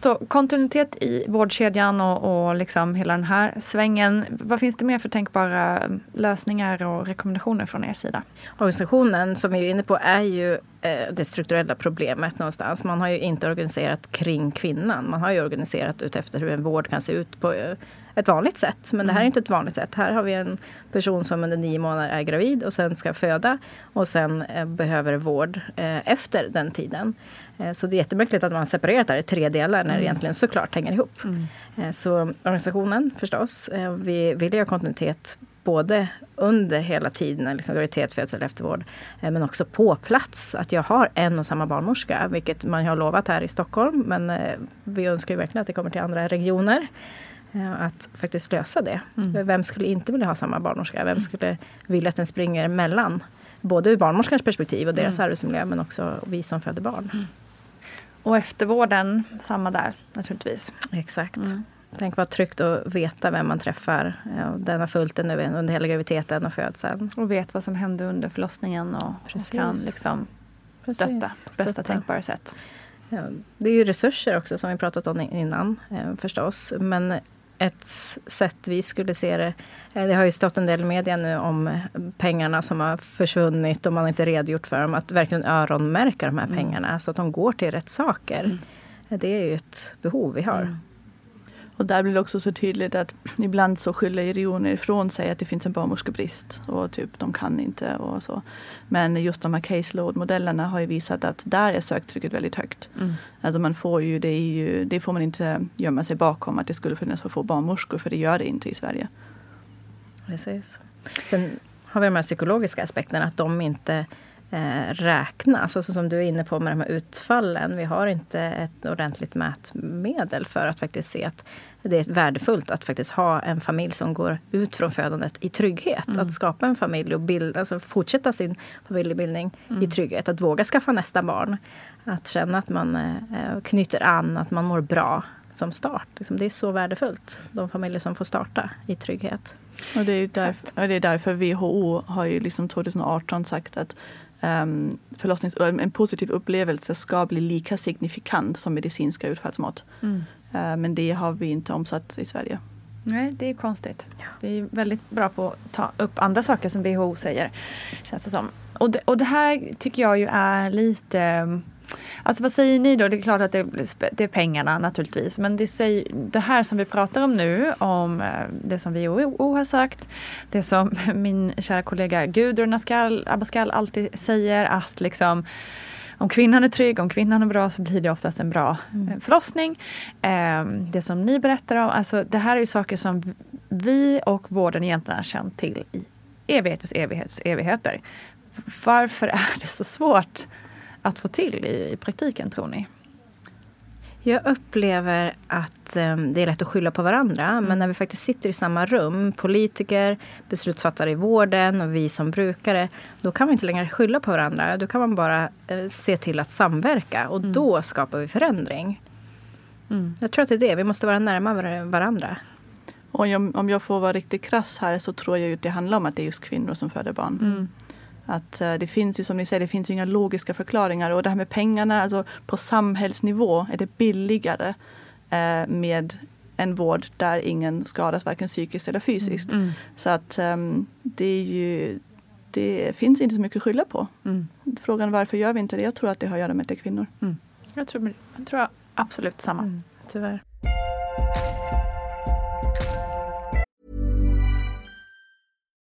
Speaker 1: Så kontinuitet i vårdkedjan och, och liksom hela den här svängen. Vad finns det mer för tänkbara lösningar och rekommendationer från er sida?
Speaker 2: Organisationen som vi är inne på är ju eh, det strukturella problemet någonstans. Man har ju inte organiserat kring kvinnan. Man har ju organiserat utefter hur en vård kan se ut på eh, ett vanligt sätt. Men det här är inte ett vanligt sätt. Här har vi en person som under nio månader är gravid och sen ska föda och sen eh, behöver vård efter den tiden. Eh, så det är jättemärkligt att man har separerat det här i tre delar när det egentligen såklart hänger ihop. Eh, Så organisationen förstås. eh, Vi vill ha kontinuitet både under hela tiden, liksom graviditet, födsel, eftervård, men också på plats. Att jag har en och samma barnmorska, vilket man har lovat här i Stockholm. Men vi önskar ju verkligen att det kommer till andra regioner. Att faktiskt lösa det. Vem skulle inte vilja ha samma barnmorska? Vem skulle vilja att den springer mellan? Både ur barnmorskans perspektiv och deras arbetsmiljö, men också vi som föder barn.
Speaker 1: Och eftervården, samma där naturligtvis.
Speaker 2: Exakt. Tänk vad tryggt att veta vem man träffar. Den har följt en nu under hela graviditeten och födseln.
Speaker 1: Och vet vad som händer under förlossningen och,
Speaker 2: Precis.
Speaker 1: kan liksom stötta på bästa tänkbara sätt.
Speaker 2: Ja, det är ju resurser också som vi pratat om innan eh, förstås. Men ett sätt vi skulle se det. eh, Det har ju stått en del i media nu om pengarna som har försvunnit och man inte redogjort för dem. Att verkligen öronmärka de här pengarna så att de går till rätt saker. Det är ju ett behov vi har.
Speaker 3: Och där blir det också så tydligt att ibland så skyller regioner ifrån sig att det finns en barnmorskebrist och typ de kan inte och så. Men just de här caseload-modellerna har ju visat att där är söktrycket väldigt högt. Alltså man får ju, det, ju, det får man inte gömma sig bakom att det skulle finnas för få barnmorskor för det gör det inte i Sverige.
Speaker 2: Precis. Sen har vi de här psykologiska aspekterna, att de inte eh, räknas. Alltså som du är inne på med de här utfallen. Vi har inte ett ordentligt mätmedel för att faktiskt se att det är värdefullt att faktiskt ha en familj som går ut från födandet i trygghet. Att skapa en familj och bilda, alltså fortsätta sin familjebildning i trygghet. Att våga skaffa nästa barn. Att känna att man eh, knyter an, att man mår bra som start. Liksom, det är så värdefullt. De familjer som får starta i trygghet.
Speaker 3: Och det är, därför, och det är därför WHO har ju liksom 2018 sagt att um, förlossnings, en positiv upplevelse ska bli lika signifikant som medicinska utfallsmått. Eh, men det har vi inte omsatt i Sverige.
Speaker 1: Nej, det är konstigt. Vi är väldigt bra på att ta upp andra saker som WHO säger. Känns det som. Och det, och det här tycker jag ju är lite Alltså vad säger ni då? Det är klart att det, det är pengarna naturligtvis. Men det, säger, det här som vi pratar om nu, om eh, det som WHO har sagt. Det som min kära kollega Gudrun Abascal, Abascal alltid säger att liksom om kvinnan är trygg, om kvinnan är bra så blir det oftast en bra eh, förlossning. Eh, det som ni berättar om, alltså det här är ju saker som vi och vården egentligen har känt till i evigheters evighets evigheter. Varför är det så svårt att få till i, i praktiken tror ni?
Speaker 2: Jag upplever att eh, det är lätt att skylla på varandra. Men när vi faktiskt sitter i samma rum, politiker, beslutsfattare i vården och vi som brukare. Då kan vi inte längre skylla på varandra. Då kan man bara eh, se till att samverka. Och då skapar vi förändring. Jag tror att det är det. Vi måste vara närmare varandra.
Speaker 3: Och om, om jag får vara riktigt krass här så tror jag ju att det handlar om att det är just kvinnor som föder barn. Att eh, det finns ju som ni säger, det finns ju inga logiska förklaringar. Och det här med pengarna, alltså på samhällsnivå är det billigare eh, med en vård där ingen skadas varken psykiskt eller fysiskt. Så att ehm, det är ju det finns inte så mycket att skylla på. Frågan varför gör vi inte det? Jag tror att det har att göra med att det är kvinnor.
Speaker 1: Jag tror, jag tror absolut samma.
Speaker 2: Tyvärr.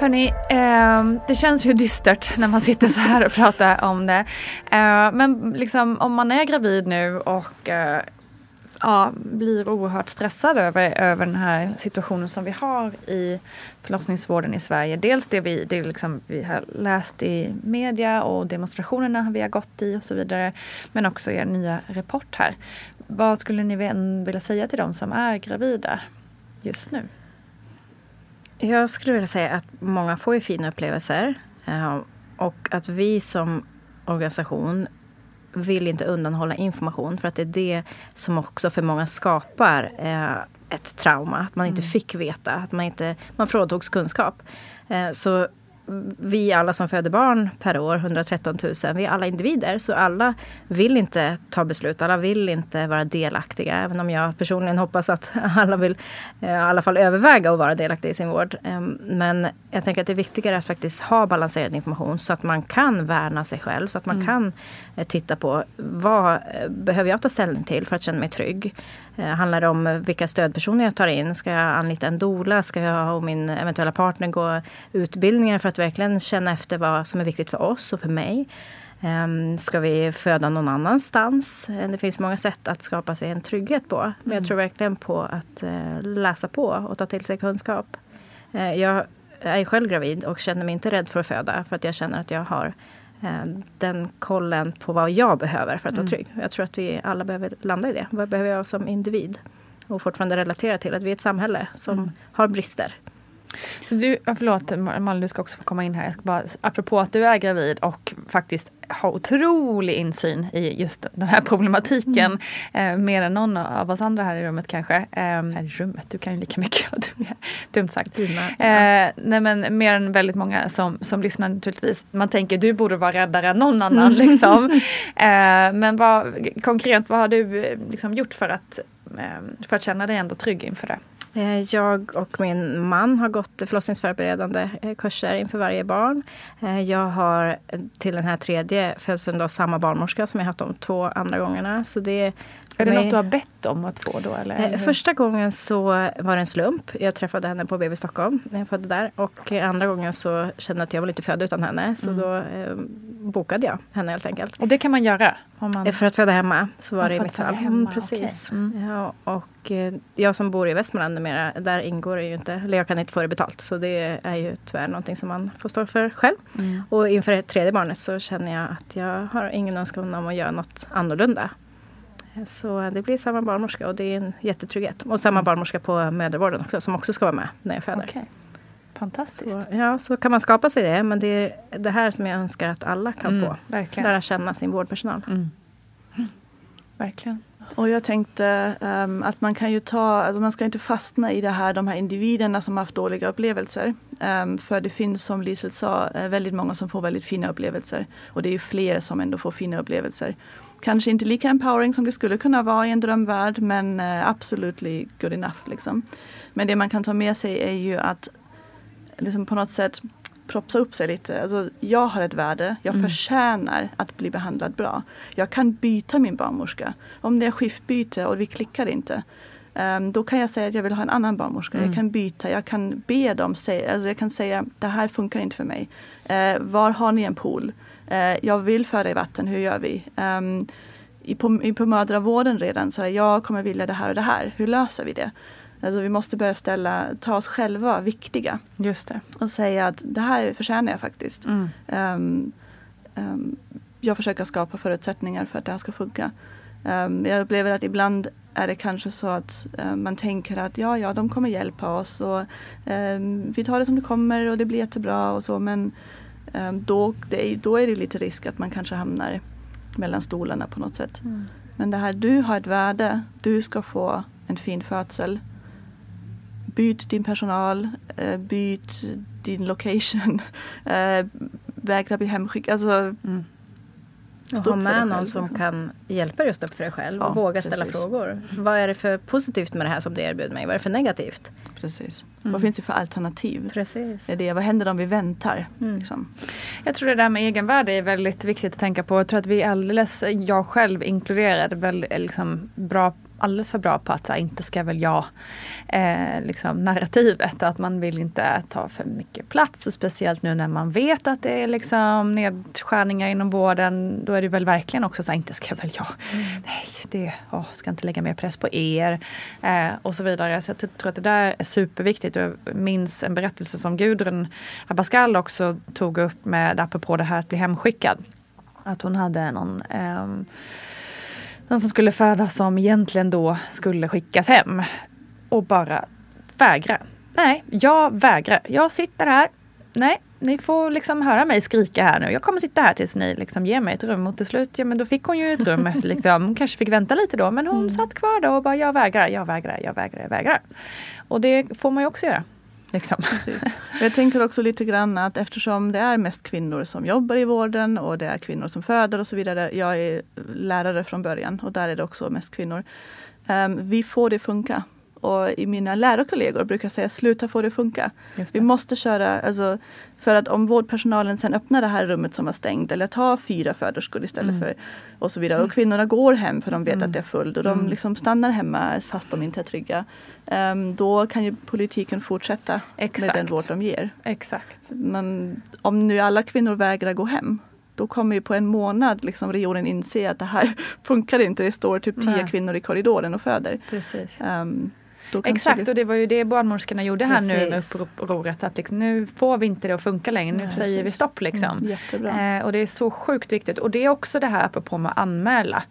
Speaker 1: Hörni, eh, det känns ju dystert när man sitter så här och pratar om det. Eh, men liksom om man är gravid nu och eh, ja, blir oerhört stressad över, över den här situationen som vi har i förlossningsvården i Sverige. Dels det vi, det liksom vi har läst i media och demonstrationerna vi har gått i och så vidare. Men också er nya rapport här. Vad skulle ni vilja säga till de som är gravida just nu?
Speaker 2: Jag skulle vilja säga att många får ju fina upplevelser. Eh, och att vi som organisation vill inte undanhålla information. För att det är det som också för många skapar eh, ett trauma. Att man inte mm. fick veta, att man, inte, man fråntogs kunskap. Eh, så vi alla som föder barn per år, 113 000, vi är alla individer. Så alla vill inte ta beslut, alla vill inte vara delaktiga. Även om jag personligen hoppas att alla vill eh, i alla fall överväga att vara delaktiga i sin vård. Ehm, men jag tänker att det är viktigare att faktiskt ha balanserad information så att man kan värna sig själv. Så att man mm. kan titta på vad eh, behöver jag ta ställning till för att känna mig trygg. Eh, handlar det om vilka stödpersoner jag tar in? Ska jag anlita en dola? Ska jag och min eventuella partner gå utbildningar för att verkligen känna efter vad som är viktigt för oss och för mig? Ehm, ska vi föda någon annanstans? Eh, det finns många sätt att skapa sig en trygghet på. Men jag mm. tror verkligen på att eh, läsa på och ta till sig kunskap. Jag är själv gravid och känner mig inte rädd för att föda. För att jag känner att jag har Eh, den kollen på vad jag behöver för att vara mm. trygg. Jag tror att vi alla behöver landa i det. Vad behöver jag som individ? Och fortfarande relatera till att vi är ett samhälle som mm. har brister.
Speaker 1: Så du, förlåt Malin, du ska också få komma in här. Jag ska bara, apropå att du är gravid och faktiskt har otrolig insyn i just den här problematiken. Mm. Eh, mer än någon av oss andra här i rummet kanske. Eh, här i rummet, du kan ju lika mycket vad du är. Dumt sagt. Eh, nej men mer än väldigt många som, som lyssnar naturligtvis. Man tänker du borde vara räddare än någon annan liksom. Eh, men vad, konkret, vad har du eh, liksom gjort för att, eh, för att känna dig ändå trygg inför det?
Speaker 2: Eh, jag och min man har gått förlossningsförberedande eh, kurser inför varje barn. Eh, jag har till den här tredje födseln då samma barnmorska som jag haft de två andra gångerna. Så det
Speaker 1: är det något du har bett om att få då? Eller?
Speaker 2: Första gången så var det en slump. Jag träffade henne på BB Stockholm när jag födde där. Och andra gången så kände jag att jag vill inte föda utan henne. Så mm. då eh, bokade jag henne helt enkelt.
Speaker 1: Och det kan man göra? Man...
Speaker 2: För att föda hemma så var det i mitt fall. Mm, precis. Okay. Mm. Ja, och eh, jag som bor i Västmanland numera, där ingår det ju inte, eller jag kan inte få det betalt. Så det är ju tyvärr någonting som man får stå för själv. Mm. Och inför tredje barnet så känner jag att jag har ingen önskan om att göra något annorlunda. Så det blir samma barnmorska och det är en jättetrygghet. Och samma mm. barnmorska på mödravården också som också ska vara med när jag föder. Okay.
Speaker 1: Fantastiskt.
Speaker 2: Så, ja, så kan man skapa sig det. Men det är det här som jag önskar att alla kan mm, få.
Speaker 1: Verkligen.
Speaker 2: Lära känna sin vårdpersonal. Mm.
Speaker 1: Verkligen.
Speaker 3: Och jag tänkte um, att man kan ju ta, alltså man ska inte fastna i det här, de här individerna som har haft dåliga upplevelser. Um, för det finns som Lisel sa väldigt många som får väldigt fina upplevelser. Och det är ju fler som ändå får fina upplevelser. Kanske inte lika empowering som det skulle kunna vara i en drömvärld men uh, absolutely good enough. Liksom. Men det man kan ta med sig är ju att liksom på något sätt propsa upp sig lite. Alltså, jag har ett värde, jag mm. förtjänar att bli behandlad bra. Jag kan byta min barnmorska. Om det är skiftbyte och vi klickar inte. Um, då kan jag säga att jag vill ha en annan barnmorska. Mm. Jag kan byta, jag kan be dem säga, alltså jag kan säga det här funkar inte för mig. Uh, var har ni en pool? Uh, jag vill föda i vatten, hur gör vi? Um, i, på, i, på mödravården redan, så här, jag kommer vilja det här och det här. Hur löser vi det? Alltså vi måste börja ställa, ta oss själva viktiga.
Speaker 1: Just det.
Speaker 3: Och säga att det här förtjänar jag faktiskt. Mm. Um, um, jag försöker skapa förutsättningar för att det här ska funka. Um, jag upplever att ibland är det kanske så att um, man tänker att ja, ja, de kommer hjälpa oss och vi tar det som det kommer och det blir jättebra och så men då, det då är det lite risk att man kanske hamnar mellan stolarna på något sätt. Mm. Men det här, du har ett värde, du ska få en fin födsel byt din personal, eh, byt din location, eh, vägra bli hemskickad. Alltså, mm.
Speaker 2: Och ha med någon som kan hjälpa dig att stå upp för dig själv och våga ställa precis. frågor. Vad är det för positivt med det här som du erbjuder mig? Vad är det för negativt?
Speaker 3: Precis. Mm. Vad finns det för alternativ?
Speaker 2: Precis.
Speaker 3: Är det, vad händer om vi väntar? Mm. Liksom?
Speaker 1: Jag tror det där med egenvärde är väldigt viktigt att tänka på. Jag tror att vi är alldeles, jag själv inkluderad, väldigt liksom, bra alldeles för bra på att så här, inte ska väl jag eh, liksom narrativet. Att man vill inte ta för mycket plats och speciellt nu när man vet att det är liksom nedskärningar inom vården. Då är det väl verkligen också så här, inte ska väl jag. Mm. Nej, det åh, ska inte lägga mer press på er. Eh, och så vidare. Så jag tror att det där är superviktigt. Jag minns en berättelse som Gudrun Abascal också tog upp med apropå det här att bli hemskickad. Att hon hade någon eh, någon som skulle födas som egentligen då skulle skickas hem. Och bara vägra. Nej, jag vägrar. Jag sitter här. Nej, ni får liksom höra mig skrika här nu. Jag kommer sitta här tills ni liksom ger mig ett rum. Och till slut, ja men då fick hon ju ett rum. liksom. Hon kanske fick vänta lite då. Men hon mm. satt kvar då och bara, jag vägrar, jag vägrar, jag vägrar, jag vägrar. Och det får man ju också göra. Liksom.
Speaker 3: Jag tänker också lite grann att eftersom det är mest kvinnor som jobbar i vården och det är kvinnor som föder och så vidare. Jag är lärare från början och där är det också mest kvinnor. Um, vi får det funka. Och i mina lärarkollegor brukar säga sluta få det funka. Det. Vi måste köra, alltså, för att om vårdpersonalen sen öppnar det här rummet som var stängt eller tar fyra föderskor istället mm. för och så vidare. Och mm. kvinnorna går hem för de vet mm. att det är fullt och de mm. liksom stannar hemma fast de inte är trygga. Um, då kan ju politiken fortsätta Exakt. med den vård de ger.
Speaker 1: Exakt.
Speaker 3: Men om nu alla kvinnor vägrar gå hem då kommer ju på en månad liksom regionen inse att det här funkar inte. Det står typ tio Nej. kvinnor i korridoren och föder.
Speaker 1: Precis. Um, Exakt och det var ju det barnmorskorna gjorde Precis. här nu med upproret. Att liksom, nu får vi inte det att funka längre, nu Nej, säger precis. vi stopp liksom.
Speaker 3: Mm,
Speaker 1: eh, och det är så sjukt viktigt. Och det är också det här apropå med att anmäla.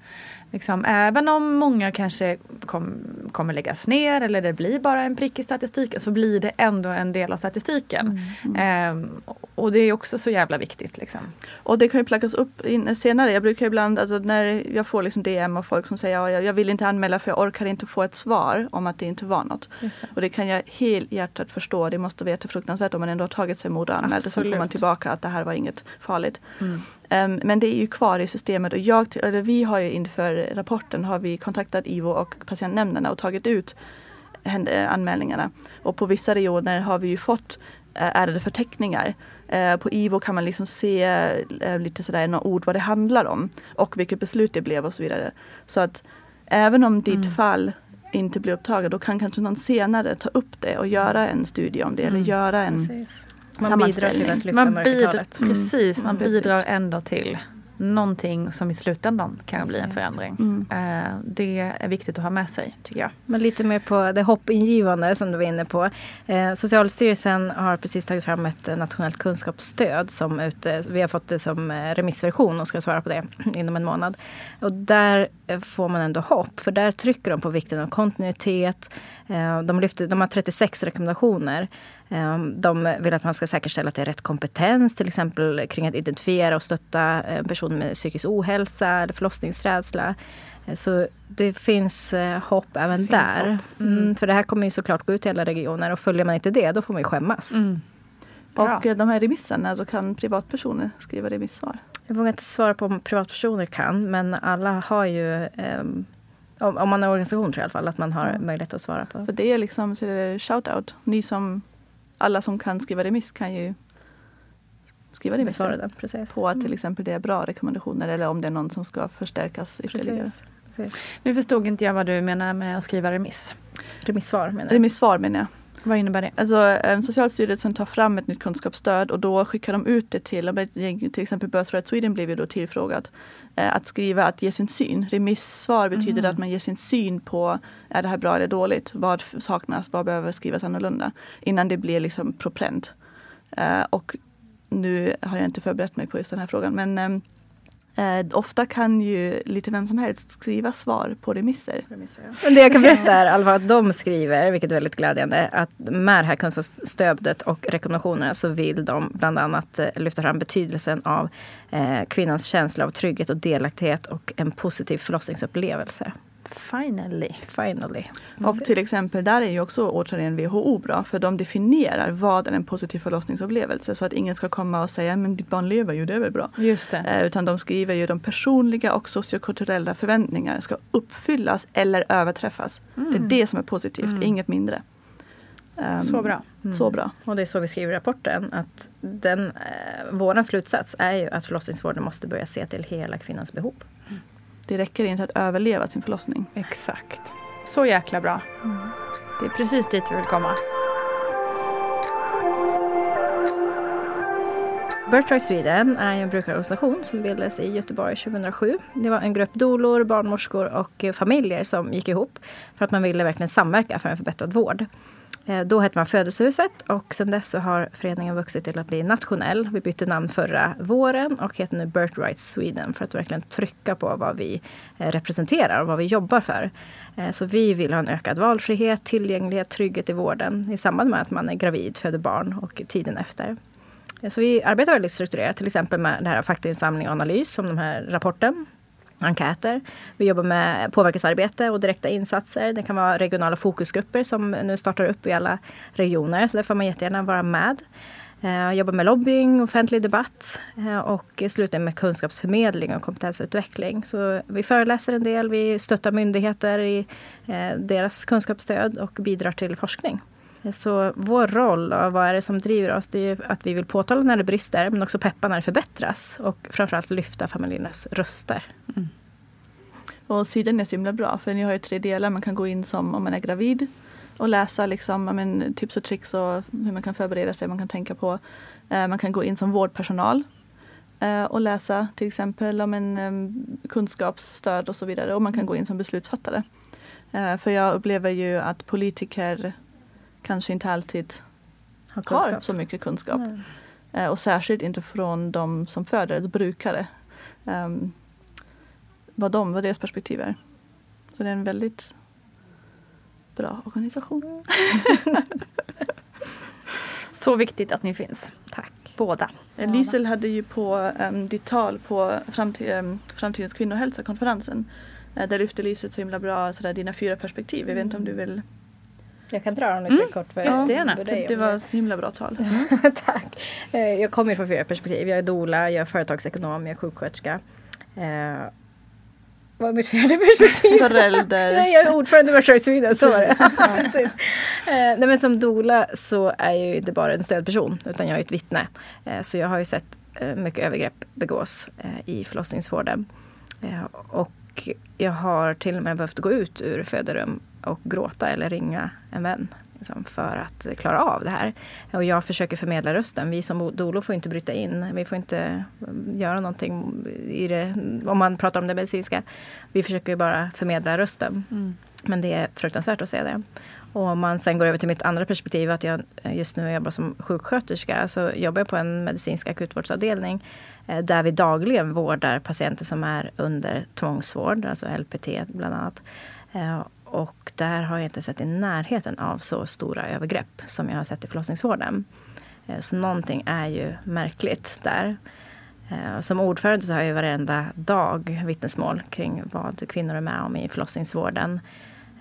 Speaker 1: Liksom, även om många kanske kom, kommer läggas ner eller det blir bara en prick i statistiken så blir det ändå en del av statistiken. Mm, mm. Eh, och det är också så jävla viktigt. Liksom.
Speaker 3: Och det kan ju plackas upp in, senare. Jag brukar ibland, alltså när jag får liksom DM av folk som säger ja, jag, jag vill inte anmäla för jag orkar inte få ett svar om att det inte var något. Det. Och det kan jag helhjärtat förstå. Det måste vara jättefruktansvärt om man ändå har tagit sig mod och anmält och så får man tillbaka att det här var inget farligt. Mm. Um, men det är ju kvar i systemet och jag, eller vi har ju inför rapporten har vi kontaktat IVO och patientnämnderna och tagit ut anmälningarna. Och på vissa regioner har vi ju fått eh, ärendeförteckningar. Uh, på IVO kan man liksom se lite sådär några ord vad det handlar om och vilket beslut det blev och så vidare. Så att även om ditt mm. fall inte blir upptaget då kan kanske någon senare ta upp det och göra en studie om det mm. eller göra en Precis
Speaker 2: man bidrar till att lyfta
Speaker 1: man bidrar, Precis, man mm. bidrar ändå till någonting som i slutändan kan bli en förändring. Mm. Eh, det är viktigt att ha med sig tycker jag.
Speaker 2: Men lite mer på det hoppingivande som du var inne på. Eh, Socialstyrelsen har precis tagit fram ett nationellt kunskapsstöd som ute, vi har fått det som eh, remissversion och ska svara på det inom en månad. Och där får man ändå hopp för där trycker de på vikten av kontinuitet. De, lyfter, de har 36 rekommendationer Ehm, de vill att man ska säkerställa att det är rätt kompetens, till exempel kring att identifiera och stötta eh, personer med psykisk ohälsa eller förlossningsrädsla. Eh, så det finns eh, hopp även finns där. Hopp. Mm. Mm, för det här kommer ju såklart gå ut till alla regioner och följer man inte det, då får man ju skämmas. Mm.
Speaker 3: Och de här remisserna, alltså kan privatpersoner skriva remissvar?
Speaker 2: Jag vågar inte svara på om privatpersoner kan, men alla har ju eh, om, om, man är organisation tror jag i alla fall att man har mm. möjlighet att svara på.
Speaker 3: För det är liksom shout-out. Ni som, alla som kan skriva remiss kan ju skriva remisser
Speaker 2: precis.
Speaker 3: på att till mm. exempel det är bra rekommendationer eller om det är någon som ska förstärkas ytterligare. Precis.
Speaker 1: Precis. Nu förstod inte jag vad du menar med att skriva remiss.
Speaker 2: Remissvar menar
Speaker 3: jag. Remissvar menar jag.
Speaker 1: Vad innebär det?
Speaker 3: Alltså, Socialstyrelsen tar fram ett nytt kunskapsstöd och då skickar de ut det till, till exempel Birthright Sweden blev ju då tillfrågad eh, att skriva, att ge sin syn. Remissvar betyder mm. att man ger sin syn på, är det här bra eller dåligt? Vad saknas? Vad behöver skrivas annorlunda? Innan det blir liksom propränt. Eh, och nu har jag inte förberett mig på just den här frågan men ehm, Eh, ofta kan ju lite vem som helst skriva svar på remisser. remisser
Speaker 2: ja. Det jag kan berätta är alltså att de skriver, vilket är väldigt glädjande, att med det här kunskapsstödet och rekommendationerna så vill de bland annat eh, lyfta fram betydelsen av eh, kvinnans känsla av trygghet och delaktighet och en positiv förlossningsupplevelse.
Speaker 1: Finally.
Speaker 2: Finally.
Speaker 3: Och till exempel där är ju också återigen WHO bra för de definierar vad är en positiv förlossningsupplevelse så att ingen ska komma och säga men ditt barn lever ju, det är väl bra.
Speaker 1: Just det.
Speaker 3: Eh, utan de skriver ju de personliga och sociokulturella förväntningarna ska uppfyllas eller överträffas. Mm. Det är mm. det som är positivt, mm. inget mindre.
Speaker 1: Um, så bra.
Speaker 3: Mm. Så bra.
Speaker 2: Och det är så vi skriver i rapporten. Att den, eh, vår slutsats är ju att förlossningsvården måste börja se till hela kvinnans behov.
Speaker 3: Det räcker inte att överleva sin förlossning.
Speaker 1: Exakt. Så jäkla bra. Mm. Det är precis dit vi vill komma.
Speaker 2: Birthright Sweden är en brukarorganisation som bildades i Göteborg 2007. Det var en grupp dolor, barnmorskor och familjer som gick ihop för att man ville verkligen samverka för en förbättrad vård. Eh, då hette man Födelsehuset och sedan dess så har föreningen vuxit till att bli nationell. Vi bytte namn förra våren och heter nu Birthright Sweden för att verkligen trycka på vad vi eh, representerar och vad vi jobbar för. Eh, så vi vill ha en ökad valfrihet, tillgänglighet, trygghet i vården i samband med att man är gravid, föder barn och tiden efter. Så vi arbetar väldigt strukturerat, till exempel med det här faktainsamling och analys som den här rapporten enkäter. Vi jobbar med påverkansarbete och direkta insatser. Det kan vara regionala fokusgrupper som nu startar upp i alla regioner. Så där får man jättegärna vara med. Jag jobbar med lobbying, offentlig debatt eh, och slutligen med kunskapsförmedling och kompetensutveckling. Så vi föreläser en del, vi stöttar myndigheter i eh, deras kunskapsstöd och bidrar till forskning. Så vår roll och vad är det som driver oss? Det är att vi vill påtala när det brister men också peppa när det förbättras och framförallt lyfta familjernas röster. Mm.
Speaker 3: Och sidan är så himla bra för ni har ju tre delar. Man kan gå in som om man är gravid och läsa liksom, men, tips och tricks och hur man kan förbereda sig, man kan tänka på. Eh, man kan gå in som vårdpersonal eh, och läsa till exempel om en eh, kunskapsstöd och så vidare. Och man kan gå in som beslutsfattare. För jag upplever ju att politiker kanske inte alltid har, har så mycket kunskap. Eh, och särskilt inte från de som föder, alltså brukare. Um, vad, de, vad deras perspektiv är. Så det är en väldigt bra organisation.
Speaker 1: så viktigt att ni finns.
Speaker 2: Tack.
Speaker 1: Båda.
Speaker 3: Eh, Lisel hade ju på um, ditt tal på framtid, um, Framtidens kvinnohälsa-konferensen. Uh, där lyfte Lisel så himla bra sådär, dina fyra perspektiv. Jag vet inte om du vill
Speaker 2: jag kan dra dem lite mm. kort.
Speaker 3: För Jättegärna. Det, det var ett himla bra tal.
Speaker 2: Mm. Tack. Eh, jag kommer från flera perspektiv. Jag är doula, jag är företagsekonom, jag är sjuksköterska. Eh, vad är mitt fjärde perspektiv?
Speaker 3: Förälder.
Speaker 2: Nej, jag är ordförande i Merchant Sweden, så var det. eh, nej, men som doula så är jag ju inte bara en stödperson utan jag är ett vittne. Eh, så jag har ju sett mycket övergrepp begås i förlossningsvården. och jag har till och med behövt gå ut ur föderum och gråta eller ringa en vän liksom, för att klara av det här. Och jag försöker förmedla rösten. Vi som dolo får inte bryta in. Vi får inte mm, göra någonting i det, om man pratar om det medicinska. Vi försöker bara förmedla rösten. Mm. Men det är fruktansvärt att se det. Och om man sen går över till mitt andra perspektiv, att jag just nu jobbar som sjuksköterska, så jobbar jag på en medicinsk akutvårdsavdelning eh, Eh, där vi dagligen vårdar patienter som är under tvångsvård, alltså LPT bland annat. Eh, och där har jag inte sett i närheten av så stora övergrepp som jag har sett i förlossningsvården. Eh, så någonting är ju märkligt där. Eh, som ordförande så har jag varenda dag vittnesmål kring vad kvinnor är med om i förlossningsvården.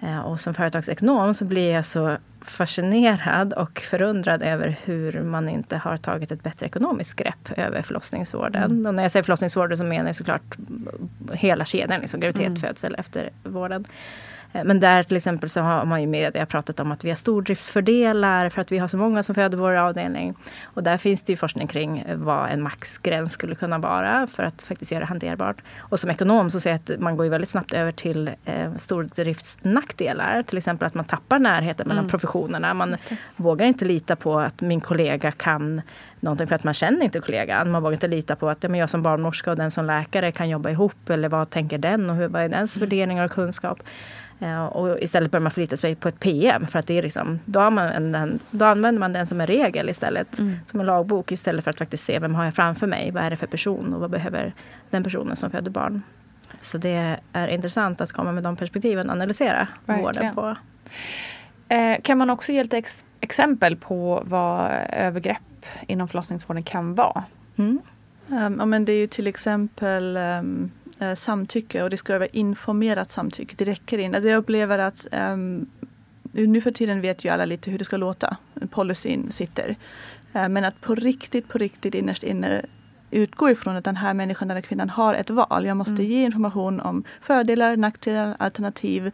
Speaker 2: Eh, och som företagsekonom så blir jag så fascinerad och förundrad över hur man inte har tagit ett bättre ekonomiskt grepp över förlossningsvården. Mm. Och när jag säger förlossningsvården så menar jag såklart hela kedjan, liksom graviditet, mm. födsel, eftervården. Eh, men där till exempel så har man ju media pratat om att vi har stordriftsfördelar för att vi har så många som föder vår avdelning. Och där finns det ju forskning kring vad en maxgräns skulle kunna vara för att faktiskt göra det hanterbart. Och som ekonom så ser jag att man går ju väldigt snabbt över till eh, stordriftsnackdelar. Till exempel att man tappar närheten mellan mm. professionerna. Man vågar inte lita på att min kollega kan någonting för att man känner inte kollegan. Man vågar inte lita på att ja, men jag som barnmorska och den som läkare kan jobba ihop. Eller vad tänker den och hur, vad är dens mm. värderingar och kunskap. Uh, och istället börjar man förlita sig på ett PM. För att det är liksom, då, man den, då använder man den som en regel istället. Mm. Som en lagbok istället för att faktiskt se vem har jag framför mig. Vad är det för person och vad behöver den personen som föder barn. Så det är intressant att komma med de perspektiven och analysera Verkligen. vården på.
Speaker 1: Eh, kan man också ge ett ex exempel på vad övergrepp inom förlossningsvården kan vara?
Speaker 3: Mm. Um, ja, men det är ju till exempel um, uh, samtycke och det ska vara informerat samtycke. Det räcker inte. Alltså jag upplever att um, nu för tiden vet ju alla lite hur det ska låta. Policyn sitter. Uh, men att på riktigt, på riktigt innerst inne utgå ifrån att den här människan eller kvinnan har ett val. Jag måste mm. ge information om fördelar, nackdelar, alternativ.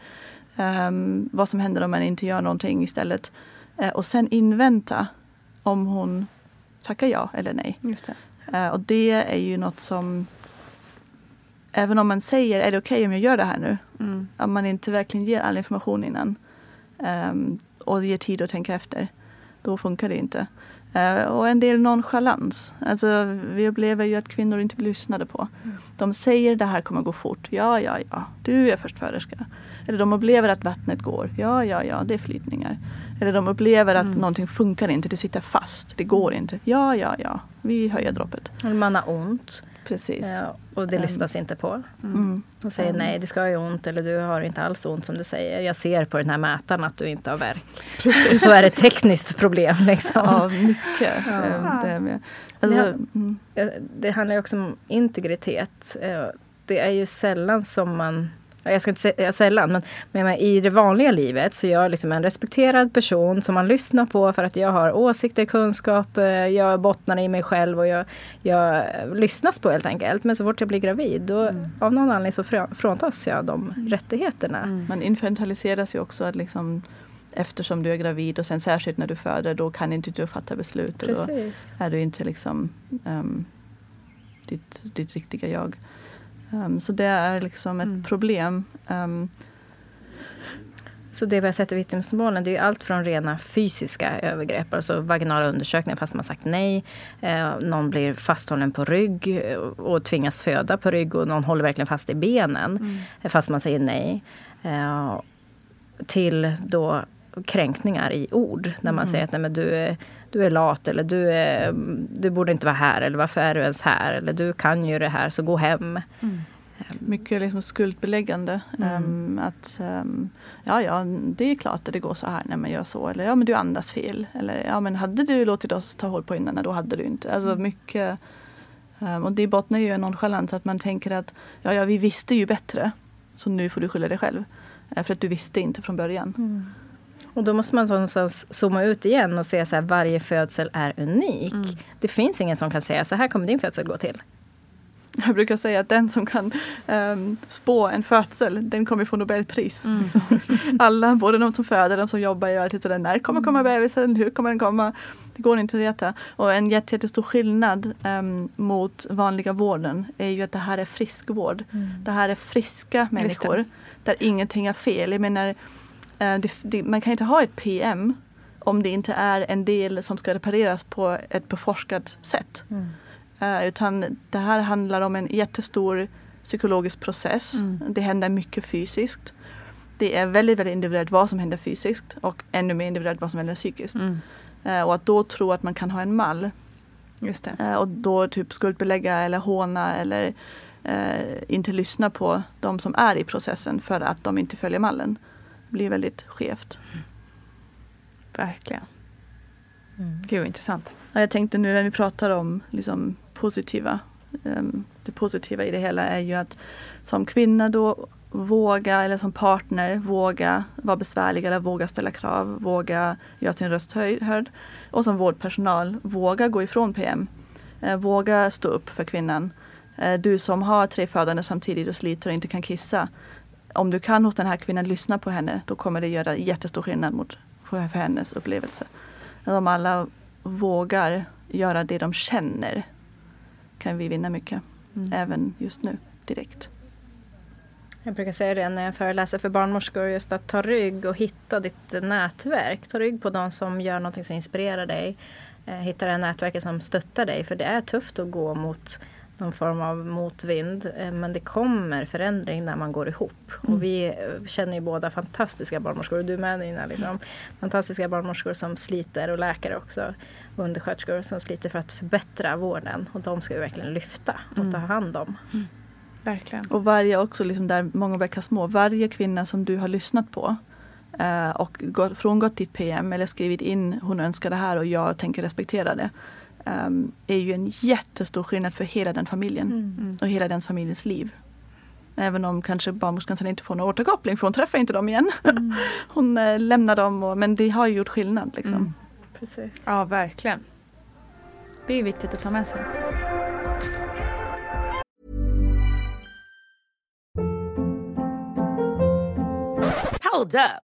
Speaker 3: Um, vad som händer om man inte gör någonting istället. Uh, och sen invänta om hon tackar ja eller nej.
Speaker 1: Just det.
Speaker 3: Uh, och det är ju något som Även om man säger, är det okej okay om jag gör det här nu? Mm. Om man inte verkligen ger all information innan um, och ger tid att tänka efter. Då funkar det inte. Uh, och en del nonchalans. Alltså, vi upplever ju att kvinnor inte blir lyssnade på. Mm. De säger det här kommer gå fort. Ja, ja, ja. Du är förstföderska. Eller de upplever att vattnet går. Ja, ja, ja. Det är flytningar. Eller de upplever att mm. någonting funkar inte, det sitter fast, det går inte. Ja, ja, ja, vi höjer droppet.
Speaker 2: Eller man har ont.
Speaker 3: Precis. Ja,
Speaker 2: och det um, lyssnas inte på. Mm. Och säger um. nej, det ska ju ont eller du har inte alls ont som du säger. Jag ser på den här mätaren att du inte har värk. Precis. Så är det tekniskt problem. Liksom.
Speaker 3: Ja, mycket. Ja. Det, med.
Speaker 2: Alltså, det, mm. det handlar också om integritet. Det är ju sällan som man jag ska inte säga sällan, men, men i det vanliga livet så är jag liksom en respekterad person som man lyssnar på för att jag har åsikter, kunskap, eh, jag bottnar i mig själv och jag, jag lyssnas på helt enkelt. Men så fort jag blir gravid, då mm. av någon anledning så fråntas jag de mm. rättigheterna. Mm.
Speaker 3: Man infantiliseras ju också att liksom eftersom du är gravid och sen särskilt när du föder, då kan inte du fatta beslut. Och då är du inte liksom um, ditt, ditt riktiga jag. Um, så det är liksom ett mm. problem. Um,
Speaker 2: så det vi har sett i vittnesmålen det är allt från rena fysiska övergrepp, alltså vaginala undersökningar fast man sagt nej. Eh, någon blir fasthållen på rygg och tvingas föda på rygg och någon håller verkligen fast i benen mm. fast man säger nej. Eh, till då kränkningar i ord när man mm. säger att nej, men du, är, du är lat eller du, är, du borde inte vara här eller varför är du ens här eller du kan ju det här så gå hem. Mm.
Speaker 3: Mycket liksom skuldbeläggande. Mm. Um, att um, ja, ja, det är klart att det går så här när man gör så. Eller ja, men du andas fel. Eller ja, men hade du låtit oss ta hål på innan, då hade du inte. Alltså mm. mycket. Um, och det bottnar ju i en nonchalans att man tänker att ja, ja, vi visste ju bättre. Så nu får du skylla dig själv. Uh, för att du visste inte från början. Mm.
Speaker 2: Och då måste man någonstans zooma ut igen och se att varje födsel är unik. Mm. Det finns ingen som kan säga så här kommer din födsel gå till.
Speaker 3: Jag brukar säga att den som kan um, spå en födsel, den kommer få Nobelpris. Mm. Alla, både de som föder de som jobbar, är alltid sådär, när kommer komma mm. bebisen, hur kommer den komma? Det går inte att veta. Och en jättestor skillnad um, mot vanliga vården är ju att det här är friskvård. Mm. Det här är friska människor där ingenting är fel. Jag menar, det, det, man kan inte ha ett PM om det inte är en del som ska repareras på ett beforskat sätt. Mm. Uh, utan det här handlar om en jättestor psykologisk process. Mm. Det händer mycket fysiskt. Det är väldigt, väldigt individuellt vad som händer fysiskt och ännu mer individuellt vad som händer psykiskt. Mm. Uh, och att då tro att man kan ha en mall. Uh, och då typ skuldbelägga eller håna eller inte lyssna på de som är i processen för att de inte följer mallen. Blir väldigt skevt. Mm.
Speaker 1: Verkligen. Mm. Gud intressant.
Speaker 3: Ja, jag tänkte nu när vi pratar om liksom, positiva. Um, det positiva i det hela är ju att som kvinna då våga, eller som partner, våga vara besvärlig eller våga ställa krav, våga göra sin röst hörd. Och som vårdpersonal, våga gå ifrån PM. Eh, våga stå upp för kvinnan. Eh, du som har tre födande samtidigt och sliter och inte kan kissa. Om du kan hos den här kvinnan lyssna på henne, då kommer det göra jättestor skillnad mot, för, för hennes upplevelse. Om alla vågar göra det de känner kan vi vinna mycket. Mm. Även just nu, direkt.
Speaker 2: Jag brukar säga det när jag föreläser för barnmorskor, just att ta rygg och hitta ditt nätverk. Ta rygg på de som gör något som inspirerar dig. Eh, hitta det nätverket som stöttar dig, för det är tufft att gå mot någon form av motvind. Eh, men det kommer förändring när man går ihop. Mm. Och vi eh, känner ju båda fantastiska barnmorskor, och du med Nina. Liksom. Fantastiska barnmorskor som sliter och läkare också. Och undersköterskor som sliter för att förbättra vården. Och de ska vi verkligen lyfta och mm. ta hand om. Mm.
Speaker 3: Verkligen. Och varje också, liksom där många bäckar små, varje kvinna som du har lyssnat på eh, och gått, frångått ditt PM eller skrivit in hon önskar det här och jag tänker respektera det. Um, är ju en jättestor skillnad för hela den familjen mm. och hela den familjens liv. Även om kanske barnmorskan sen inte får någon återkoppling för hon träffar inte dem igen. Mm. hon äh, lämnar dem och, men det har ju gjort skillnad. Liksom. Mm.
Speaker 1: Precis. Ja verkligen. Det är viktigt att ta med sig.
Speaker 4: Hold up.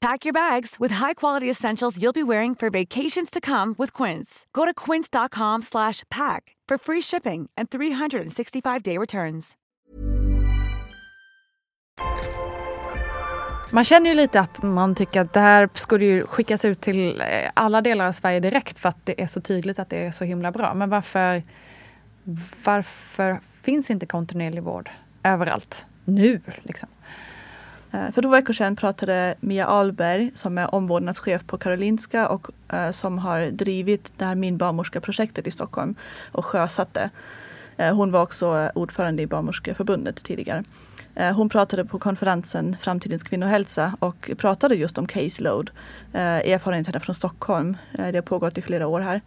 Speaker 5: Pack your bags with high-quality essentials you'll be wearing for vacations to come with Quince. Go to quince.com/pack for free shipping and 365-day returns.
Speaker 1: Man känner ju lite att man tycker att det här skulle ju skickas ut till eh, alla delar av Sverige direkt för att det är så tydligt att det är så himla bra. Men varför, varför finns inte kontinuerlig vård överallt nu? Liksom?
Speaker 3: Eh, för två veckor sedan pratade Mia Ahlberg som är omvårdnadschef på Karolinska och eh, som har drivit det här Min barnmorska-projektet i Stockholm och sjösatt det. Eh, hon var också ordförande i Barnmorskeförbundet tidigare. Hon pratade på konferensen Framtidens kvinnohälsa och pratade just om caseload. Erfarenheterna från Stockholm. Det har pågått i flera år här.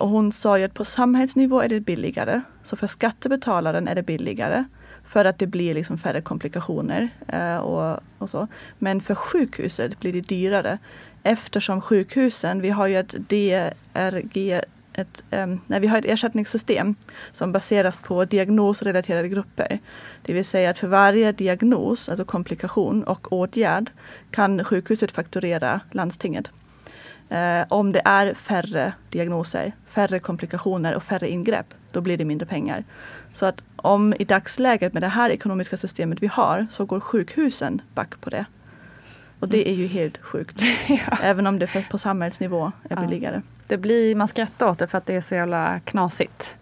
Speaker 3: Och hon sa ju att på samhällsnivå är det billigare. Så för skattebetalaren är det billigare. För att det blir liksom färre komplikationer eh, och, och, så. Men för sjukhuset blir det dyrare eftersom sjukhusen, vi har ju ett DRG, ett, um, nej, vi har ett ersättningssystem som baseras på diagnosrelaterade grupper. Det vill säga att för varje diagnos, alltså komplikation och åtgärd kan sjukhuset fakturera landstinget. Eh, om det är färre diagnoser, färre komplikationer och färre ingrepp, då blir det mindre pengar. Så att om i dagsläget med det här ekonomiska systemet vi har så går sjukhusen back på det. Och det är ju helt sjukt. ja. Även om det på samhällsnivå är billigare.
Speaker 1: Det blir, man skrattar åt det för att det är så jävla knasigt.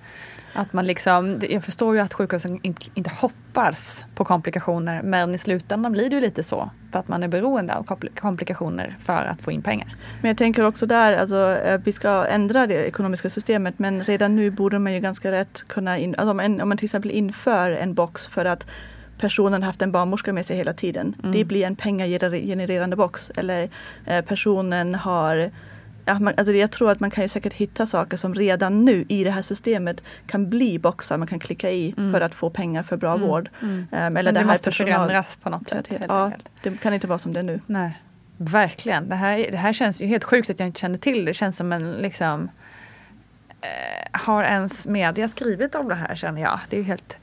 Speaker 1: Att man liksom, jag förstår ju att sjukhusen inte, hoppas på komplikationer men i slutändan blir det ju lite så. För att man är beroende av komplikationer för att få in pengar.
Speaker 3: Men jag tänker också där, alltså, eh, vi ska ändra det ekonomiska systemet men redan nu borde man ju ganska rätt kunna, in, alltså, om man till exempel inför en box för att personen haft en barnmorska med sig hela tiden. Mm. Det blir en pengagenererande box. Eller eh, personen har ja, man, alltså jag tror att man kan ju säkert hitta saker som redan nu i det här systemet kan bli boxar man kan klicka i mm. för att få pengar för bra mm. vård.
Speaker 1: Mm. Um, eller Men det, det måste personal... förändras på något sätt.
Speaker 3: Ja, det kan inte vara som det är nu.
Speaker 1: Nej, Verkligen. Det här, det här känns ju helt sjukt att jag inte kände till det. Det känns som en liksom eh, Har ens media skrivit om det här känner jag. Det är helt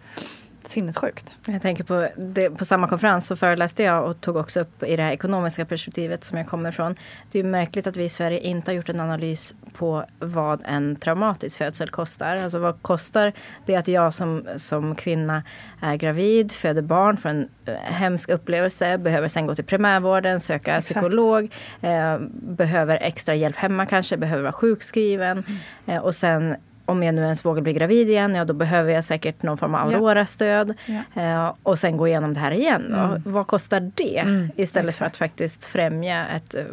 Speaker 1: sinnessjukt.
Speaker 2: Jag tänker på, det, på samma konferens så föreläste jag och tog också upp i det här ekonomiska perspektivet som jag kommer ifrån. Det är märkligt att vi i Sverige inte har gjort en analys på vad en traumatisk födsel kostar. Alltså vad kostar det att jag som, som kvinna är gravid, föder barn, får en äh, hemsk upplevelse, behöver sen gå till primärvården, söka Exakt. psykolog, eh, behöver extra hjälp hemma kanske, behöver vara sjukskriven mm. eh, och sen om jag nu ens vågar bli gravid igen, ja då behöver jag säkert någon form av Aurora-stöd. Ja. Eh, och sen gå igenom det här igen. Mm. Vad kostar det? Mm, Istället exakt. för att faktiskt främja ett, eh,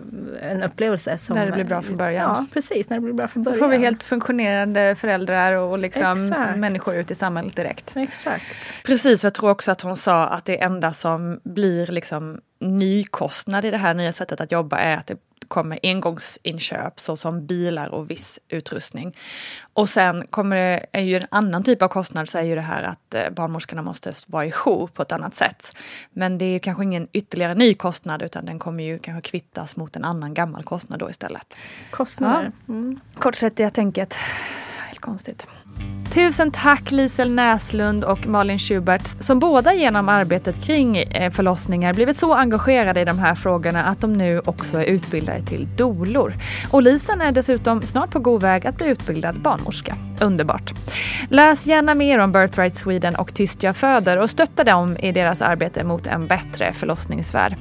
Speaker 2: en upplevelse. Som,
Speaker 1: när det blir bra från början.
Speaker 2: Ja, precis. När det blir bra från början.
Speaker 1: Så får vi helt funktionerande föräldrar och liksom människor ut i samhället direkt.
Speaker 2: Exakt.
Speaker 1: Precis, jag tror också att hon sa att det enda som blir liksom nykostnad i det här nya sättet att jobba är att det kommer engångsinköp såsom bilar och viss utrustning. Och sen kommer det, är ju en annan typ av kostnad så är ju det här att eh, barnmorskorna måste vara i jour på ett annat sätt. Men det är kanske ingen ytterligare ny kostnad utan den kommer ju kanske kvittas mot en annan gammal kostnad då istället.
Speaker 2: Kostnader.
Speaker 1: Ja. Mm. Kortsiktiga tänket. Helt konstigt. Tusen tack Lisel Näslund och Malin Schubert som båda genom arbetet kring eh, förlossningar blivit så engagerade i de här frågorna att de nu också är utbildade till dolor. Och Lisen är dessutom snart på god väg att bli utbildad barnmorska. Underbart! Läs gärna mer om Birthright Sweden och Tyst jag föder och stötta dem i deras arbete mot en bättre förlossningsvärld.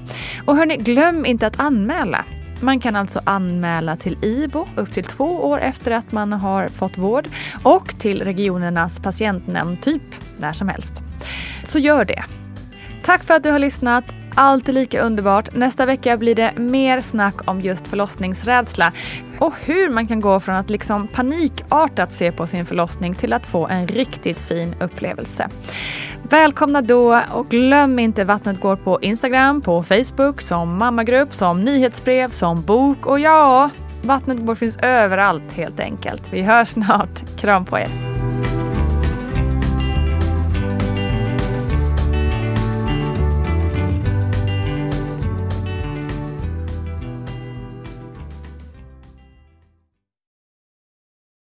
Speaker 1: Och hörni, glöm inte att anmäla. Man kan alltså anmäla till IVO upp till två år efter att man har fått vård och till regionernas patientnämnd typ när som helst. Så gör det. Tack för att du har lyssnat. Alltid lika underbart. Nästa vecka blir det mer snack om just förlossningsrädsla och hur man kan gå från att liksom panikartat se på sin förlossning till att få en riktigt fin upplevelse. Välkomna då och glöm inte Vattnet går på Instagram, på Facebook, som mammagrupp, som nyhetsbrev, som bok och ja, Vattnet går finns överallt helt enkelt. Vi hörs snart. Kram på er.